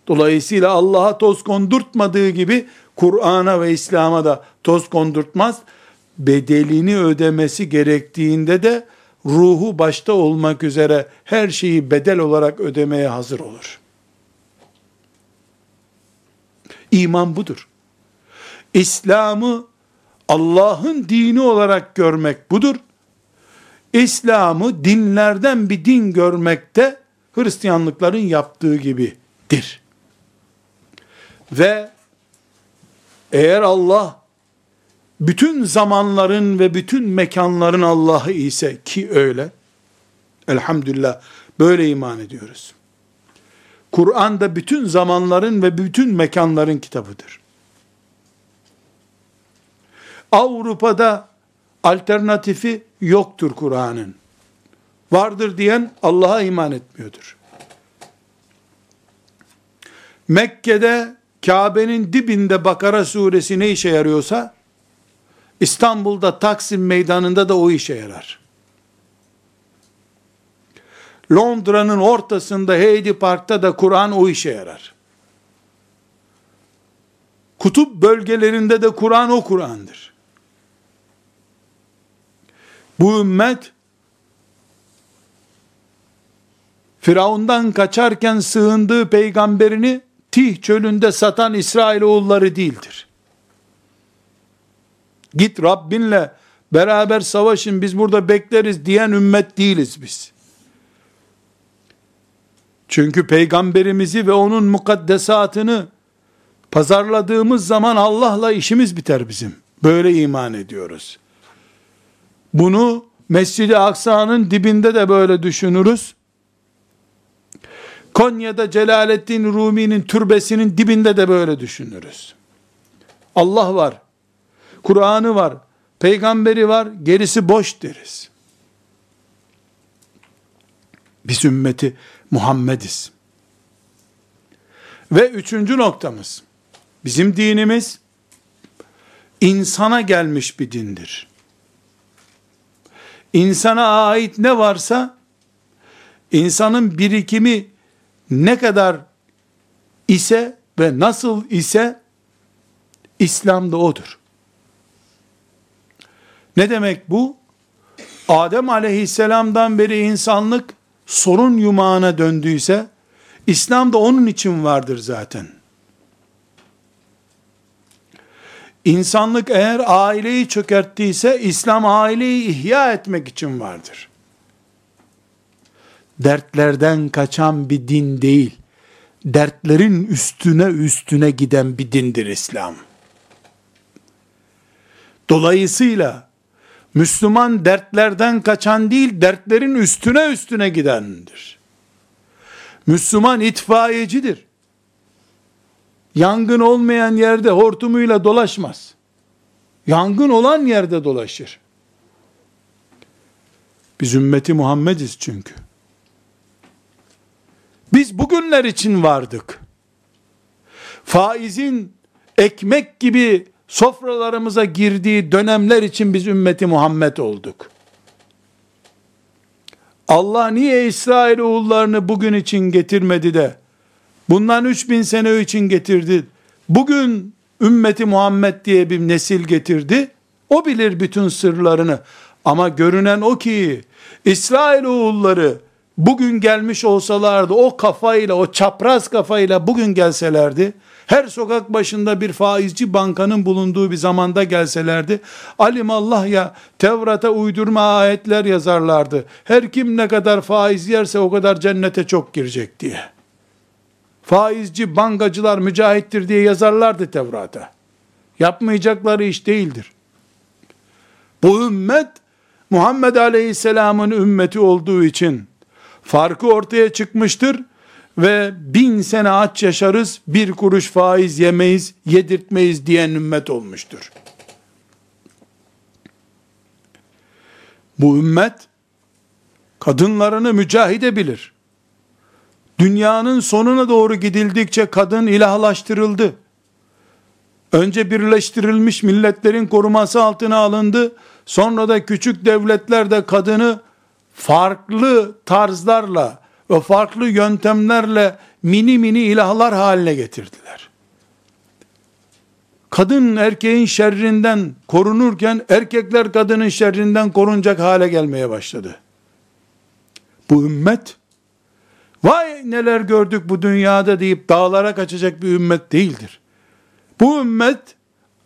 Dolayısıyla Allah'a toz kondurtmadığı gibi Kur'an'a ve İslam'a da toz kondurtmaz. Bedelini ödemesi gerektiğinde de ruhu başta olmak üzere her şeyi bedel olarak ödemeye hazır olur. İman budur. İslam'ı Allah'ın dini olarak görmek budur. İslam'ı dinlerden bir din görmekte Hristiyanlıkların yaptığı gibidir. Ve eğer Allah bütün zamanların ve bütün mekanların Allah'ı ise ki öyle elhamdülillah böyle iman ediyoruz. Kur'an da bütün zamanların ve bütün mekanların kitabıdır. Avrupa'da alternatifi yoktur Kur'an'ın. Vardır diyen Allah'a iman etmiyordur. Mekke'de Kabe'nin dibinde Bakara suresi ne işe yarıyorsa İstanbul'da Taksim meydanında da o işe yarar. Londra'nın ortasında Heidi Park'ta da Kur'an o işe yarar. Kutup bölgelerinde de Kur'an o Kur'an'dır. Bu ümmet Firavundan kaçarken sığındığı peygamberini Tih çölünde satan İsrailoğulları değildir. Git Rabbinle beraber savaşın biz burada bekleriz diyen ümmet değiliz biz. Çünkü peygamberimizi ve onun mukaddesatını pazarladığımız zaman Allah'la işimiz biter bizim. Böyle iman ediyoruz. Bunu Mescid-i Aksa'nın dibinde de böyle düşünürüz. Konya'da Celaleddin Rumi'nin türbesinin dibinde de böyle düşünürüz. Allah var. Kur'an'ı var. Peygamberi var. Gerisi boş deriz. Biz ümmeti Muhammediz. Ve üçüncü noktamız, bizim dinimiz insana gelmiş bir dindir. İnsana ait ne varsa, insanın birikimi ne kadar ise ve nasıl ise İslam'da odur. Ne demek bu? Adem aleyhisselamdan beri insanlık sorun yumağına döndüyse, İslam da onun için vardır zaten. İnsanlık eğer aileyi çökerttiyse, İslam aileyi ihya etmek için vardır dertlerden kaçan bir din değil, dertlerin üstüne üstüne giden bir dindir İslam. Dolayısıyla Müslüman dertlerden kaçan değil, dertlerin üstüne üstüne gidendir. Müslüman itfaiyecidir. Yangın olmayan yerde hortumuyla dolaşmaz. Yangın olan yerde dolaşır. Biz ümmeti Muhammediz çünkü. Biz bugünler için vardık. Faizin ekmek gibi sofralarımıza girdiği dönemler için biz ümmeti Muhammed olduk. Allah niye İsrail oğullarını bugün için getirmedi de bundan 3000 sene için getirdi. Bugün ümmeti Muhammed diye bir nesil getirdi. O bilir bütün sırlarını. Ama görünen o ki İsrail oğulları bugün gelmiş olsalardı o kafayla o çapraz kafayla bugün gelselerdi her sokak başında bir faizci bankanın bulunduğu bir zamanda gelselerdi, alim Allah ya Tevrat'a uydurma ayetler yazarlardı. Her kim ne kadar faiz yerse o kadar cennete çok girecek diye. Faizci bankacılar mücahittir diye yazarlardı Tevrat'a. Yapmayacakları iş değildir. Bu ümmet Muhammed Aleyhisselam'ın ümmeti olduğu için farkı ortaya çıkmıştır ve bin sene aç yaşarız, bir kuruş faiz yemeyiz, yedirtmeyiz diyen ümmet olmuştur. Bu ümmet, kadınlarını mücahide bilir. Dünyanın sonuna doğru gidildikçe kadın ilahlaştırıldı. Önce birleştirilmiş milletlerin koruması altına alındı. Sonra da küçük devletler de kadını farklı tarzlarla, ve farklı yöntemlerle mini mini ilahlar haline getirdiler. Kadın erkeğin şerrinden korunurken erkekler kadının şerrinden korunacak hale gelmeye başladı. Bu ümmet vay neler gördük bu dünyada deyip dağlara kaçacak bir ümmet değildir. Bu ümmet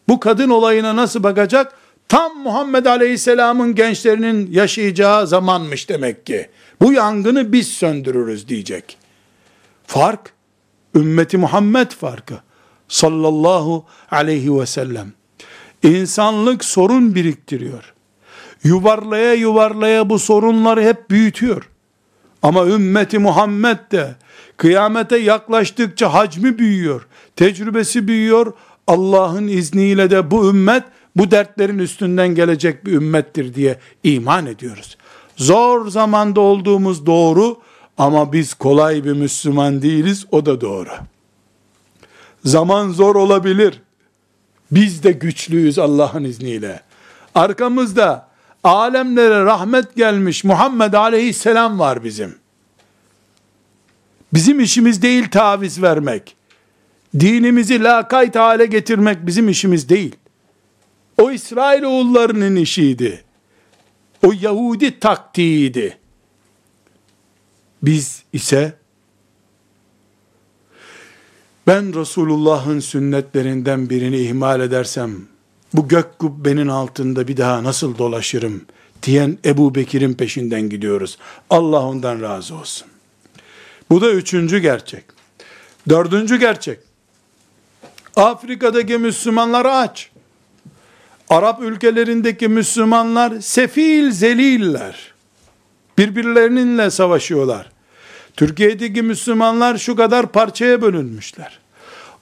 bu kadın olayına nasıl bakacak? Tam Muhammed Aleyhisselam'ın gençlerinin yaşayacağı zamanmış demek ki. Bu yangını biz söndürürüz diyecek. Fark, ümmeti Muhammed farkı. Sallallahu aleyhi ve sellem. İnsanlık sorun biriktiriyor. Yuvarlaya yuvarlaya bu sorunları hep büyütüyor. Ama ümmeti Muhammed de kıyamete yaklaştıkça hacmi büyüyor. Tecrübesi büyüyor. Allah'ın izniyle de bu ümmet bu dertlerin üstünden gelecek bir ümmettir diye iman ediyoruz. Zor zamanda olduğumuz doğru ama biz kolay bir Müslüman değiliz o da doğru. Zaman zor olabilir. Biz de güçlüyüz Allah'ın izniyle. Arkamızda alemlere rahmet gelmiş Muhammed aleyhisselam var bizim. Bizim işimiz değil taviz vermek. Dinimizi lakayt hale getirmek bizim işimiz değil. O İsrail oğullarının işiydi. O Yahudi taktiğiydi. Biz ise ben Resulullah'ın sünnetlerinden birini ihmal edersem bu gök kubbenin altında bir daha nasıl dolaşırım diyen Ebu Bekir'in peşinden gidiyoruz. Allah ondan razı olsun. Bu da üçüncü gerçek. Dördüncü gerçek. Afrika'daki Müslümanlar aç. Arap ülkelerindeki Müslümanlar sefil zeliller. Birbirlerininle savaşıyorlar. Türkiye'deki Müslümanlar şu kadar parçaya bölünmüşler.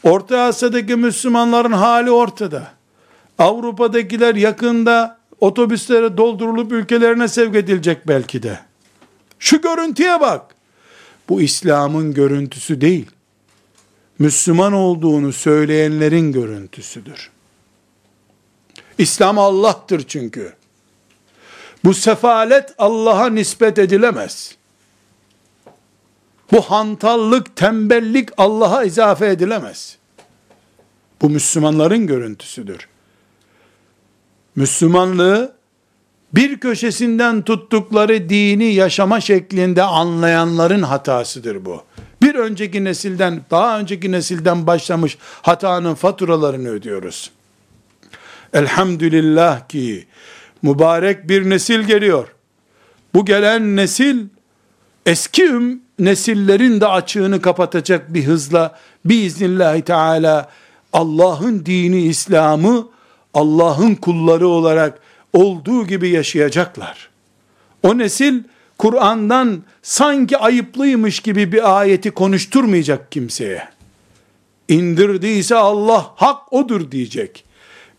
Orta Asya'daki Müslümanların hali ortada. Avrupa'dakiler yakında otobüslere doldurulup ülkelerine sevk edilecek belki de. Şu görüntüye bak. Bu İslam'ın görüntüsü değil. Müslüman olduğunu söyleyenlerin görüntüsüdür. İslam Allah'tır çünkü. Bu sefalet Allah'a nispet edilemez. Bu hantallık, tembellik Allah'a izafe edilemez. Bu Müslümanların görüntüsüdür. Müslümanlığı bir köşesinden tuttukları dini yaşama şeklinde anlayanların hatasıdır bu. Bir önceki nesilden, daha önceki nesilden başlamış hatanın faturalarını ödüyoruz. Elhamdülillah ki mübarek bir nesil geliyor. Bu gelen nesil eski nesillerin de açığını kapatacak bir hızla biiznillahü teala Allah'ın dini İslam'ı Allah'ın kulları olarak olduğu gibi yaşayacaklar. O nesil Kur'an'dan sanki ayıplıymış gibi bir ayeti konuşturmayacak kimseye. İndirdiyse Allah hak odur diyecek.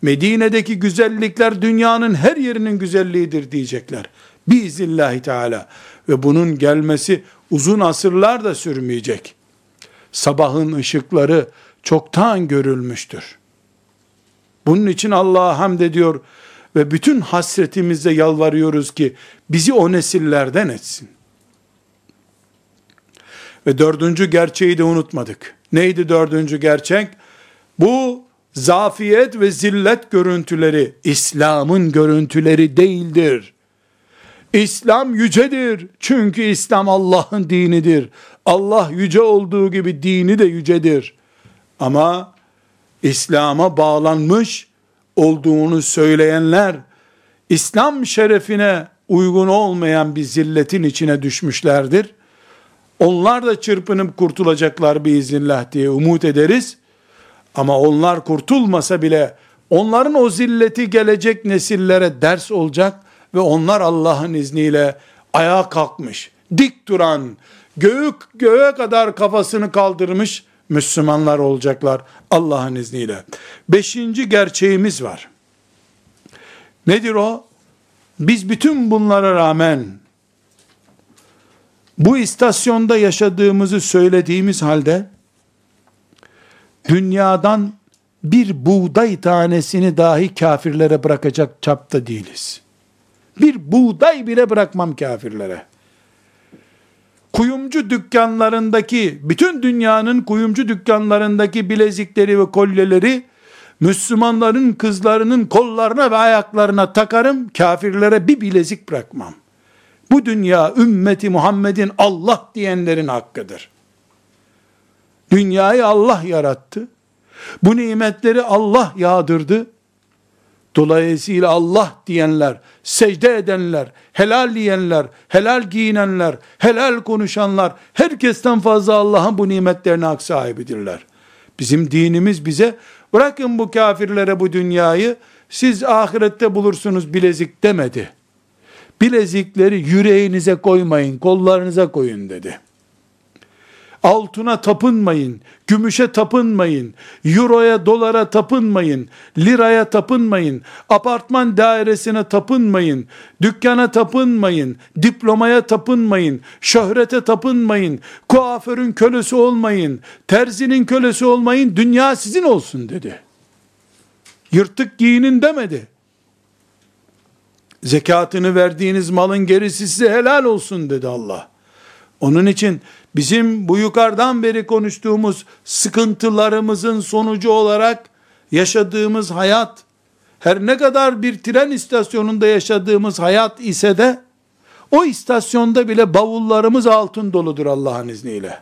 Medine'deki güzellikler dünyanın her yerinin güzelliğidir diyecekler. Biizillahi Teala. Ve bunun gelmesi uzun asırlar da sürmeyecek. Sabahın ışıkları çoktan görülmüştür. Bunun için Allah'a hamd ediyor ve bütün hasretimizle yalvarıyoruz ki bizi o nesillerden etsin. Ve dördüncü gerçeği de unutmadık. Neydi dördüncü gerçek? Bu zafiyet ve zillet görüntüleri İslam'ın görüntüleri değildir. İslam yücedir. Çünkü İslam Allah'ın dinidir. Allah yüce olduğu gibi dini de yücedir. Ama İslam'a bağlanmış olduğunu söyleyenler İslam şerefine uygun olmayan bir zilletin içine düşmüşlerdir. Onlar da çırpınıp kurtulacaklar biiznillah diye umut ederiz. Ama onlar kurtulmasa bile onların o zilleti gelecek nesillere ders olacak ve onlar Allah'ın izniyle ayağa kalkmış, dik duran, göğü, göğe kadar kafasını kaldırmış Müslümanlar olacaklar Allah'ın izniyle. Beşinci gerçeğimiz var. Nedir o? Biz bütün bunlara rağmen bu istasyonda yaşadığımızı söylediğimiz halde dünyadan bir buğday tanesini dahi kafirlere bırakacak çapta değiliz. Bir buğday bile bırakmam kafirlere. Kuyumcu dükkanlarındaki, bütün dünyanın kuyumcu dükkanlarındaki bilezikleri ve kolyeleri Müslümanların kızlarının kollarına ve ayaklarına takarım, kafirlere bir bilezik bırakmam. Bu dünya ümmeti Muhammed'in Allah diyenlerin hakkıdır. Dünyayı Allah yarattı. Bu nimetleri Allah yağdırdı. Dolayısıyla Allah diyenler, secde edenler, helal diyenler, helal giyinenler, helal konuşanlar, herkesten fazla Allah'ın bu nimetlerine hak sahibidirler. Bizim dinimiz bize, bırakın bu kafirlere bu dünyayı, siz ahirette bulursunuz bilezik demedi. Bilezikleri yüreğinize koymayın, kollarınıza koyun dedi altına tapınmayın, gümüşe tapınmayın, euroya, dolara tapınmayın, liraya tapınmayın, apartman dairesine tapınmayın, dükkana tapınmayın, diplomaya tapınmayın, şöhrete tapınmayın, kuaförün kölesi olmayın, terzinin kölesi olmayın, dünya sizin olsun dedi. Yırtık giyinin demedi. Zekatını verdiğiniz malın gerisi size helal olsun dedi Allah. Onun için bizim bu yukarıdan beri konuştuğumuz sıkıntılarımızın sonucu olarak yaşadığımız hayat, her ne kadar bir tren istasyonunda yaşadığımız hayat ise de, o istasyonda bile bavullarımız altın doludur Allah'ın izniyle.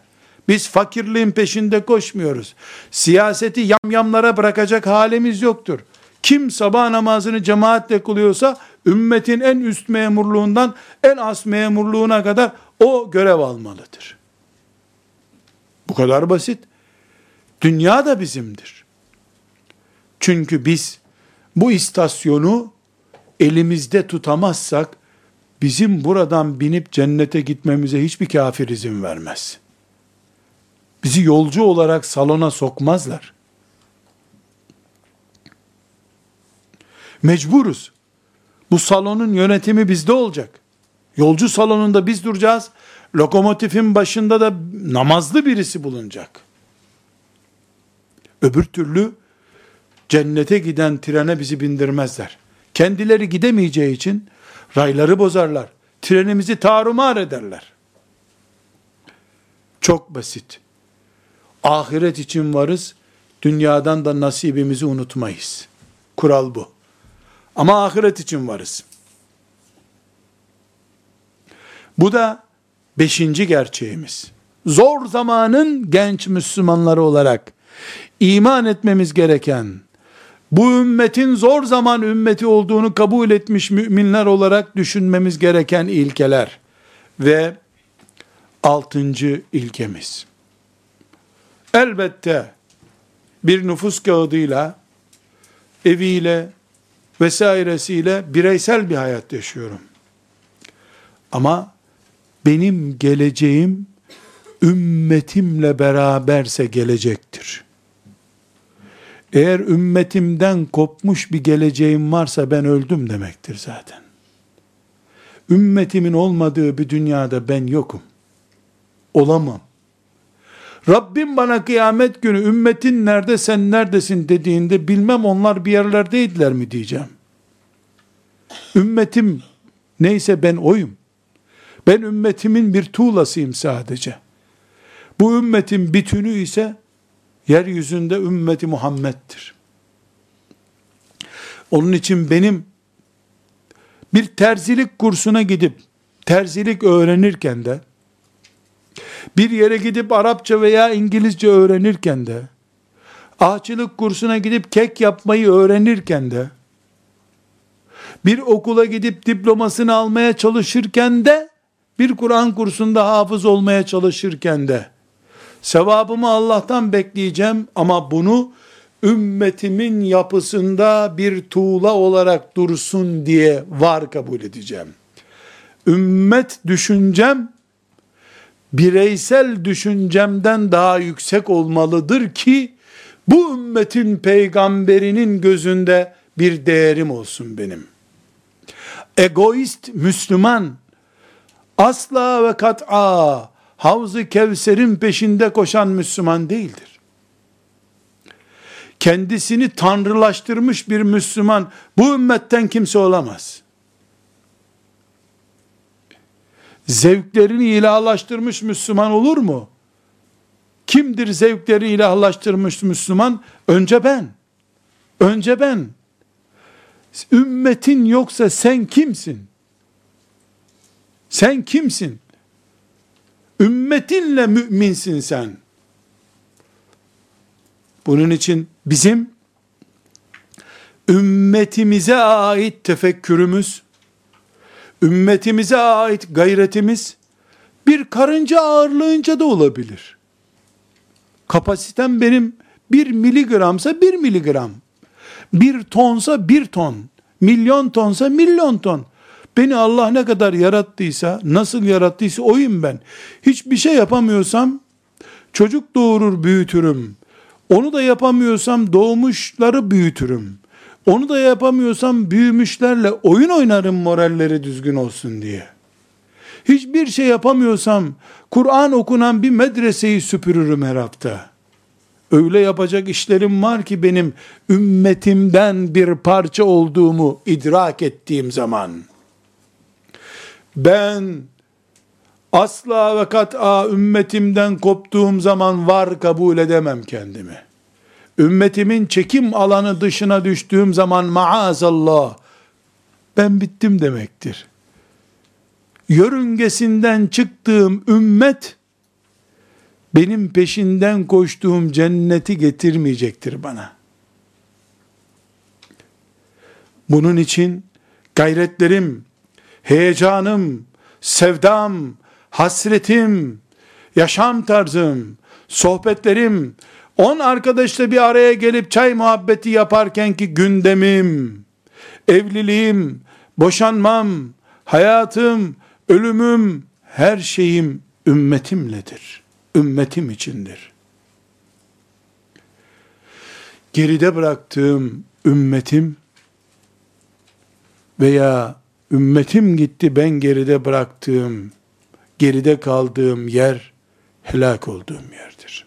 Biz fakirliğin peşinde koşmuyoruz. Siyaseti yamyamlara bırakacak halimiz yoktur. Kim sabah namazını cemaatle kılıyorsa, ümmetin en üst memurluğundan en az memurluğuna kadar o görev almalıdır. Bu kadar basit. Dünya da bizimdir. Çünkü biz bu istasyonu elimizde tutamazsak bizim buradan binip cennete gitmemize hiçbir kafir izin vermez. Bizi yolcu olarak salona sokmazlar. Mecburuz. Bu salonun yönetimi bizde olacak. Yolcu salonunda biz duracağız. Lokomotifin başında da namazlı birisi bulunacak. Öbür türlü cennete giden trene bizi bindirmezler. Kendileri gidemeyeceği için rayları bozarlar. Trenimizi tarumar ederler. Çok basit. Ahiret için varız. Dünyadan da nasibimizi unutmayız. Kural bu. Ama ahiret için varız. Bu da beşinci gerçeğimiz. Zor zamanın genç Müslümanları olarak iman etmemiz gereken, bu ümmetin zor zaman ümmeti olduğunu kabul etmiş müminler olarak düşünmemiz gereken ilkeler ve altıncı ilkemiz. Elbette bir nüfus kağıdıyla, eviyle, vesairesiyle bireysel bir hayat yaşıyorum. Ama benim geleceğim ümmetimle beraberse gelecektir. Eğer ümmetimden kopmuş bir geleceğim varsa ben öldüm demektir zaten. Ümmetimin olmadığı bir dünyada ben yokum. Olamam. Rabbim bana kıyamet günü ümmetin nerede sen neredesin dediğinde bilmem onlar bir yerlerdeydiler mi diyeceğim. Ümmetim neyse ben oyum. Ben ümmetimin bir tuğlasıyım sadece. Bu ümmetin bütünü ise yeryüzünde ümmeti Muhammed'dir. Onun için benim bir terzilik kursuna gidip terzilik öğrenirken de bir yere gidip Arapça veya İngilizce öğrenirken de ahçılık kursuna gidip kek yapmayı öğrenirken de bir okula gidip diplomasını almaya çalışırken de bir Kur'an kursunda hafız olmaya çalışırken de sevabımı Allah'tan bekleyeceğim ama bunu ümmetimin yapısında bir tuğla olarak dursun diye var kabul edeceğim. Ümmet düşüncem bireysel düşüncemden daha yüksek olmalıdır ki bu ümmetin peygamberinin gözünde bir değerim olsun benim. Egoist Müslüman asla ve kat'a Havz-ı Kevser'in peşinde koşan Müslüman değildir. Kendisini tanrılaştırmış bir Müslüman bu ümmetten kimse olamaz. Zevklerini ilahlaştırmış Müslüman olur mu? Kimdir zevkleri ilahlaştırmış Müslüman? Önce ben. Önce ben. Ümmetin yoksa sen kimsin? Sen kimsin? Ümmetinle müminsin sen. Bunun için bizim ümmetimize ait tefekkürümüz, ümmetimize ait gayretimiz bir karınca ağırlığınca da olabilir. Kapasitem benim bir miligramsa bir miligram, bir tonsa bir ton, milyon tonsa milyon ton. Beni Allah ne kadar yarattıysa, nasıl yarattıysa oyum ben. Hiçbir şey yapamıyorsam, çocuk doğurur büyütürüm. Onu da yapamıyorsam doğmuşları büyütürüm. Onu da yapamıyorsam büyümüşlerle oyun oynarım moralleri düzgün olsun diye. Hiçbir şey yapamıyorsam Kur'an okunan bir medreseyi süpürürüm her hafta. Öyle yapacak işlerim var ki benim ümmetimden bir parça olduğumu idrak ettiğim zaman ben asla ve kat'a ümmetimden koptuğum zaman var kabul edemem kendimi. Ümmetimin çekim alanı dışına düştüğüm zaman maazallah ben bittim demektir. Yörüngesinden çıktığım ümmet benim peşinden koştuğum cenneti getirmeyecektir bana. Bunun için gayretlerim, heyecanım, sevdam, hasretim, yaşam tarzım, sohbetlerim, on arkadaşla bir araya gelip çay muhabbeti yaparken ki gündemim, evliliğim, boşanmam, hayatım, ölümüm, her şeyim ümmetimledir. Ümmetim içindir. Geride bıraktığım ümmetim veya ümmetim gitti ben geride bıraktığım, geride kaldığım yer helak olduğum yerdir.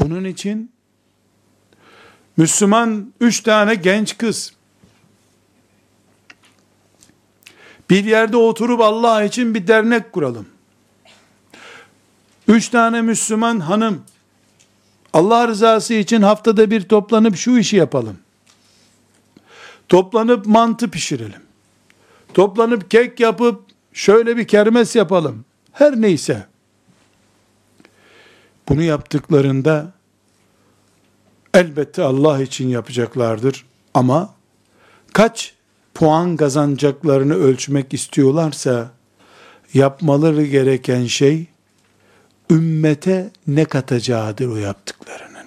Bunun için Müslüman üç tane genç kız bir yerde oturup Allah için bir dernek kuralım. Üç tane Müslüman hanım Allah rızası için haftada bir toplanıp şu işi yapalım. Toplanıp mantı pişirelim. Toplanıp kek yapıp şöyle bir kermes yapalım. Her neyse. Bunu yaptıklarında elbette Allah için yapacaklardır ama kaç puan kazanacaklarını ölçmek istiyorlarsa yapmaları gereken şey ümmete ne katacağıdır o yaptıklarının.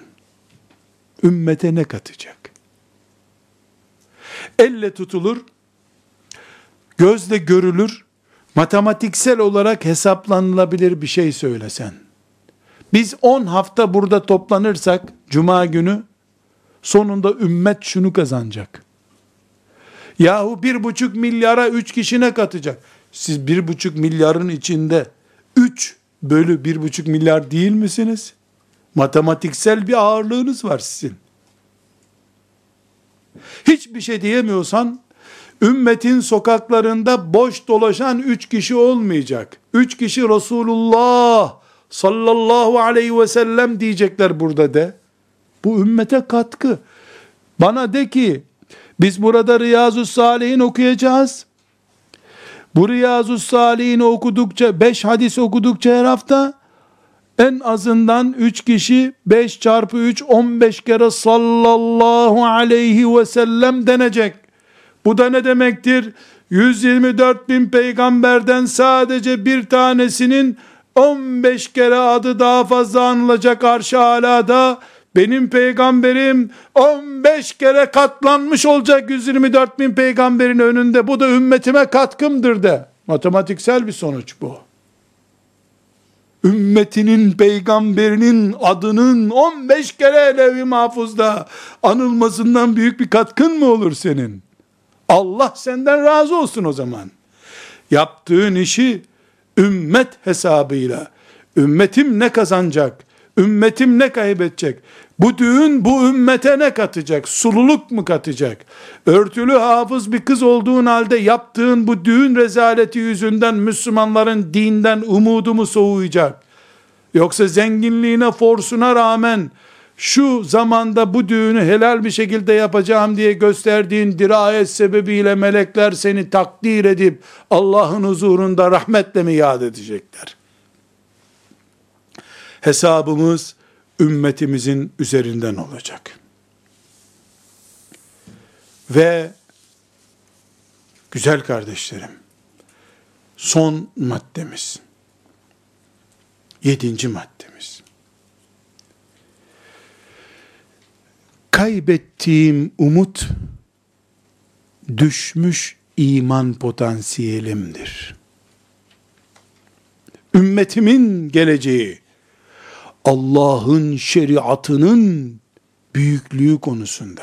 Ümmete ne katacak? Elle tutulur, gözle görülür, matematiksel olarak hesaplanılabilir bir şey söylesen. Biz 10 hafta burada toplanırsak, cuma günü, sonunda ümmet şunu kazanacak. Yahu bir buçuk milyara üç kişi ne katacak? Siz bir buçuk milyarın içinde üç bölü bir buçuk milyar değil misiniz? Matematiksel bir ağırlığınız var sizin. Hiçbir şey diyemiyorsan, ümmetin sokaklarında boş dolaşan üç kişi olmayacak. Üç kişi Resulullah sallallahu aleyhi ve sellem diyecekler burada de. Bu ümmete katkı. Bana de ki biz burada Riyazu Salihin okuyacağız. Bu Riyazu Salihin okudukça, beş hadis okudukça her hafta en azından üç kişi beş çarpı üç on beş kere sallallahu aleyhi ve sellem denecek. Bu da ne demektir? 124 bin peygamberden sadece bir tanesinin 15 kere adı daha fazla anılacak arş alada benim peygamberim 15 kere katlanmış olacak 124 bin peygamberin önünde. Bu da ümmetime katkımdır de. Matematiksel bir sonuç bu. Ümmetinin peygamberinin adının 15 kere levi mahfuzda anılmasından büyük bir katkın mı olur senin? Allah senden razı olsun o zaman. Yaptığın işi ümmet hesabıyla, ümmetim ne kazanacak, ümmetim ne kaybedecek, bu düğün bu ümmete ne katacak, sululuk mu katacak, örtülü hafız bir kız olduğun halde yaptığın bu düğün rezaleti yüzünden Müslümanların dinden umudu mu soğuyacak, yoksa zenginliğine, forsuna rağmen, şu zamanda bu düğünü helal bir şekilde yapacağım diye gösterdiğin dirayet sebebiyle melekler seni takdir edip Allah'ın huzurunda rahmetle mi yad edecekler? Hesabımız ümmetimizin üzerinden olacak. Ve güzel kardeşlerim, son maddemiz, yedinci maddemiz, kaybettiğim umut düşmüş iman potansiyelimdir. Ümmetimin geleceği Allah'ın şeriatının büyüklüğü konusunda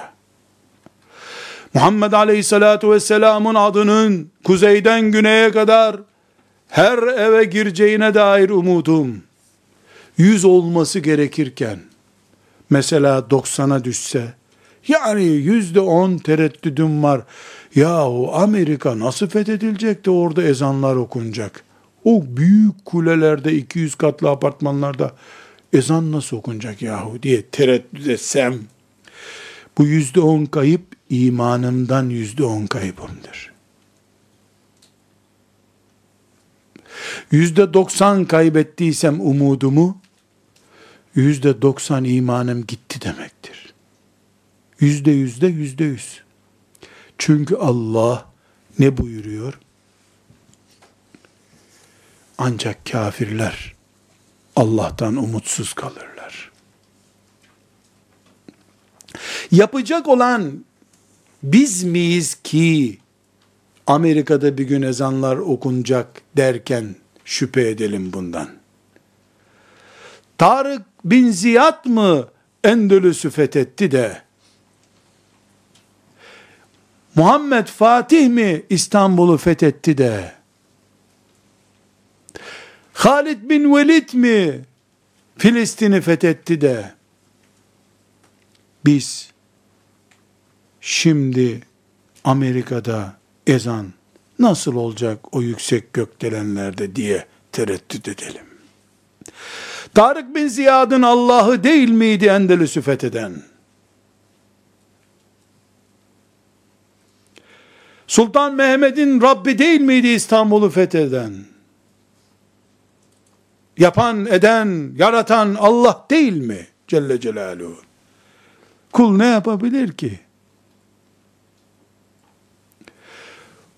Muhammed Aleyhisselatü Vesselam'ın adının kuzeyden güneye kadar her eve gireceğine dair umudum yüz olması gerekirken mesela 90'a düşse, yani yüzde on tereddüdüm var. Yahu Amerika nasıl fethedilecek de orada ezanlar okunacak? O büyük kulelerde 200 katlı apartmanlarda ezan nasıl okunacak yahu diye tereddüt etsem, bu yüzde on kayıp imanımdan yüzde on kaybımdır. Yüzde doksan kaybettiysem umudumu, yüzde doksan imanım gitti demektir. Yüzde yüzde yüzde yüz. Çünkü Allah ne buyuruyor? Ancak kafirler Allah'tan umutsuz kalırlar. Yapacak olan biz miyiz ki Amerika'da bir gün ezanlar okunacak derken şüphe edelim bundan. Tarık bin Ziyad mı Endülüs'ü fethetti de Muhammed Fatih mi İstanbul'u fethetti de Halid bin Velid mi Filistin'i fethetti de biz şimdi Amerika'da ezan nasıl olacak o yüksek gökdelenlerde diye tereddüt edelim. Tarık bin Ziyad'ın Allah'ı değil miydi Endelüs'ü fetheden? Sultan Mehmet'in Rabbi değil miydi İstanbul'u fetheden? Yapan, eden, yaratan Allah değil mi? Celle Celaluhu. Kul ne yapabilir ki?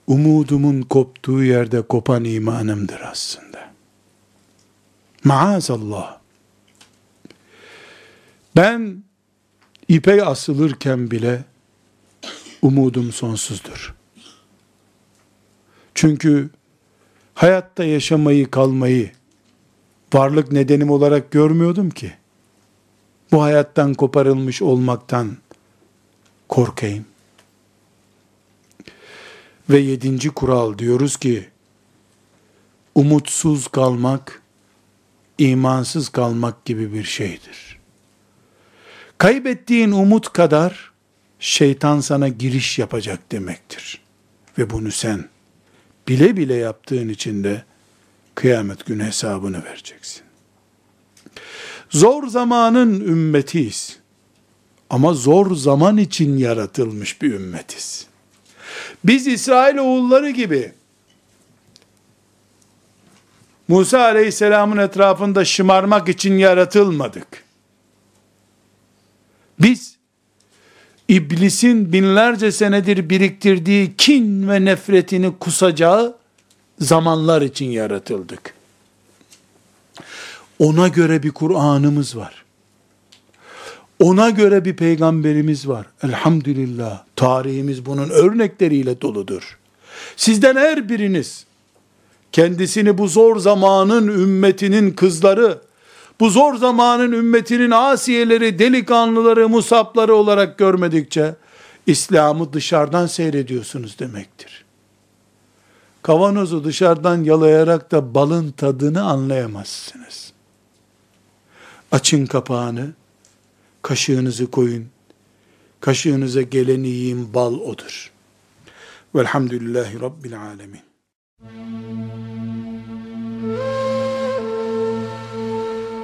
Umudumun koptuğu yerde kopan imanımdır aslında. Maazallah. Ben ipe asılırken bile umudum sonsuzdur. Çünkü hayatta yaşamayı, kalmayı varlık nedenim olarak görmüyordum ki. Bu hayattan koparılmış olmaktan korkayım. Ve yedinci kural diyoruz ki, umutsuz kalmak, imansız kalmak gibi bir şeydir. Kaybettiğin umut kadar, şeytan sana giriş yapacak demektir. Ve bunu sen bile bile yaptığın için de kıyamet günü hesabını vereceksin. Zor zamanın ümmetiyiz. Ama zor zaman için yaratılmış bir ümmetiz. Biz İsrail oğulları gibi Musa aleyhisselamın etrafında şımarmak için yaratılmadık. Biz iblisin binlerce senedir biriktirdiği kin ve nefretini kusacağı zamanlar için yaratıldık. Ona göre bir Kur'an'ımız var. Ona göre bir peygamberimiz var. Elhamdülillah. Tarihimiz bunun örnekleriyle doludur. Sizden her biriniz kendisini bu zor zamanın ümmetinin kızları, bu zor zamanın ümmetinin asiyeleri, delikanlıları, musapları olarak görmedikçe İslam'ı dışarıdan seyrediyorsunuz demektir. Kavanozu dışarıdan yalayarak da balın tadını anlayamazsınız. Açın kapağını, kaşığınızı koyun. Kaşığınıza geleni yiyin bal odur. Velhamdülillahi Rabbil alemin.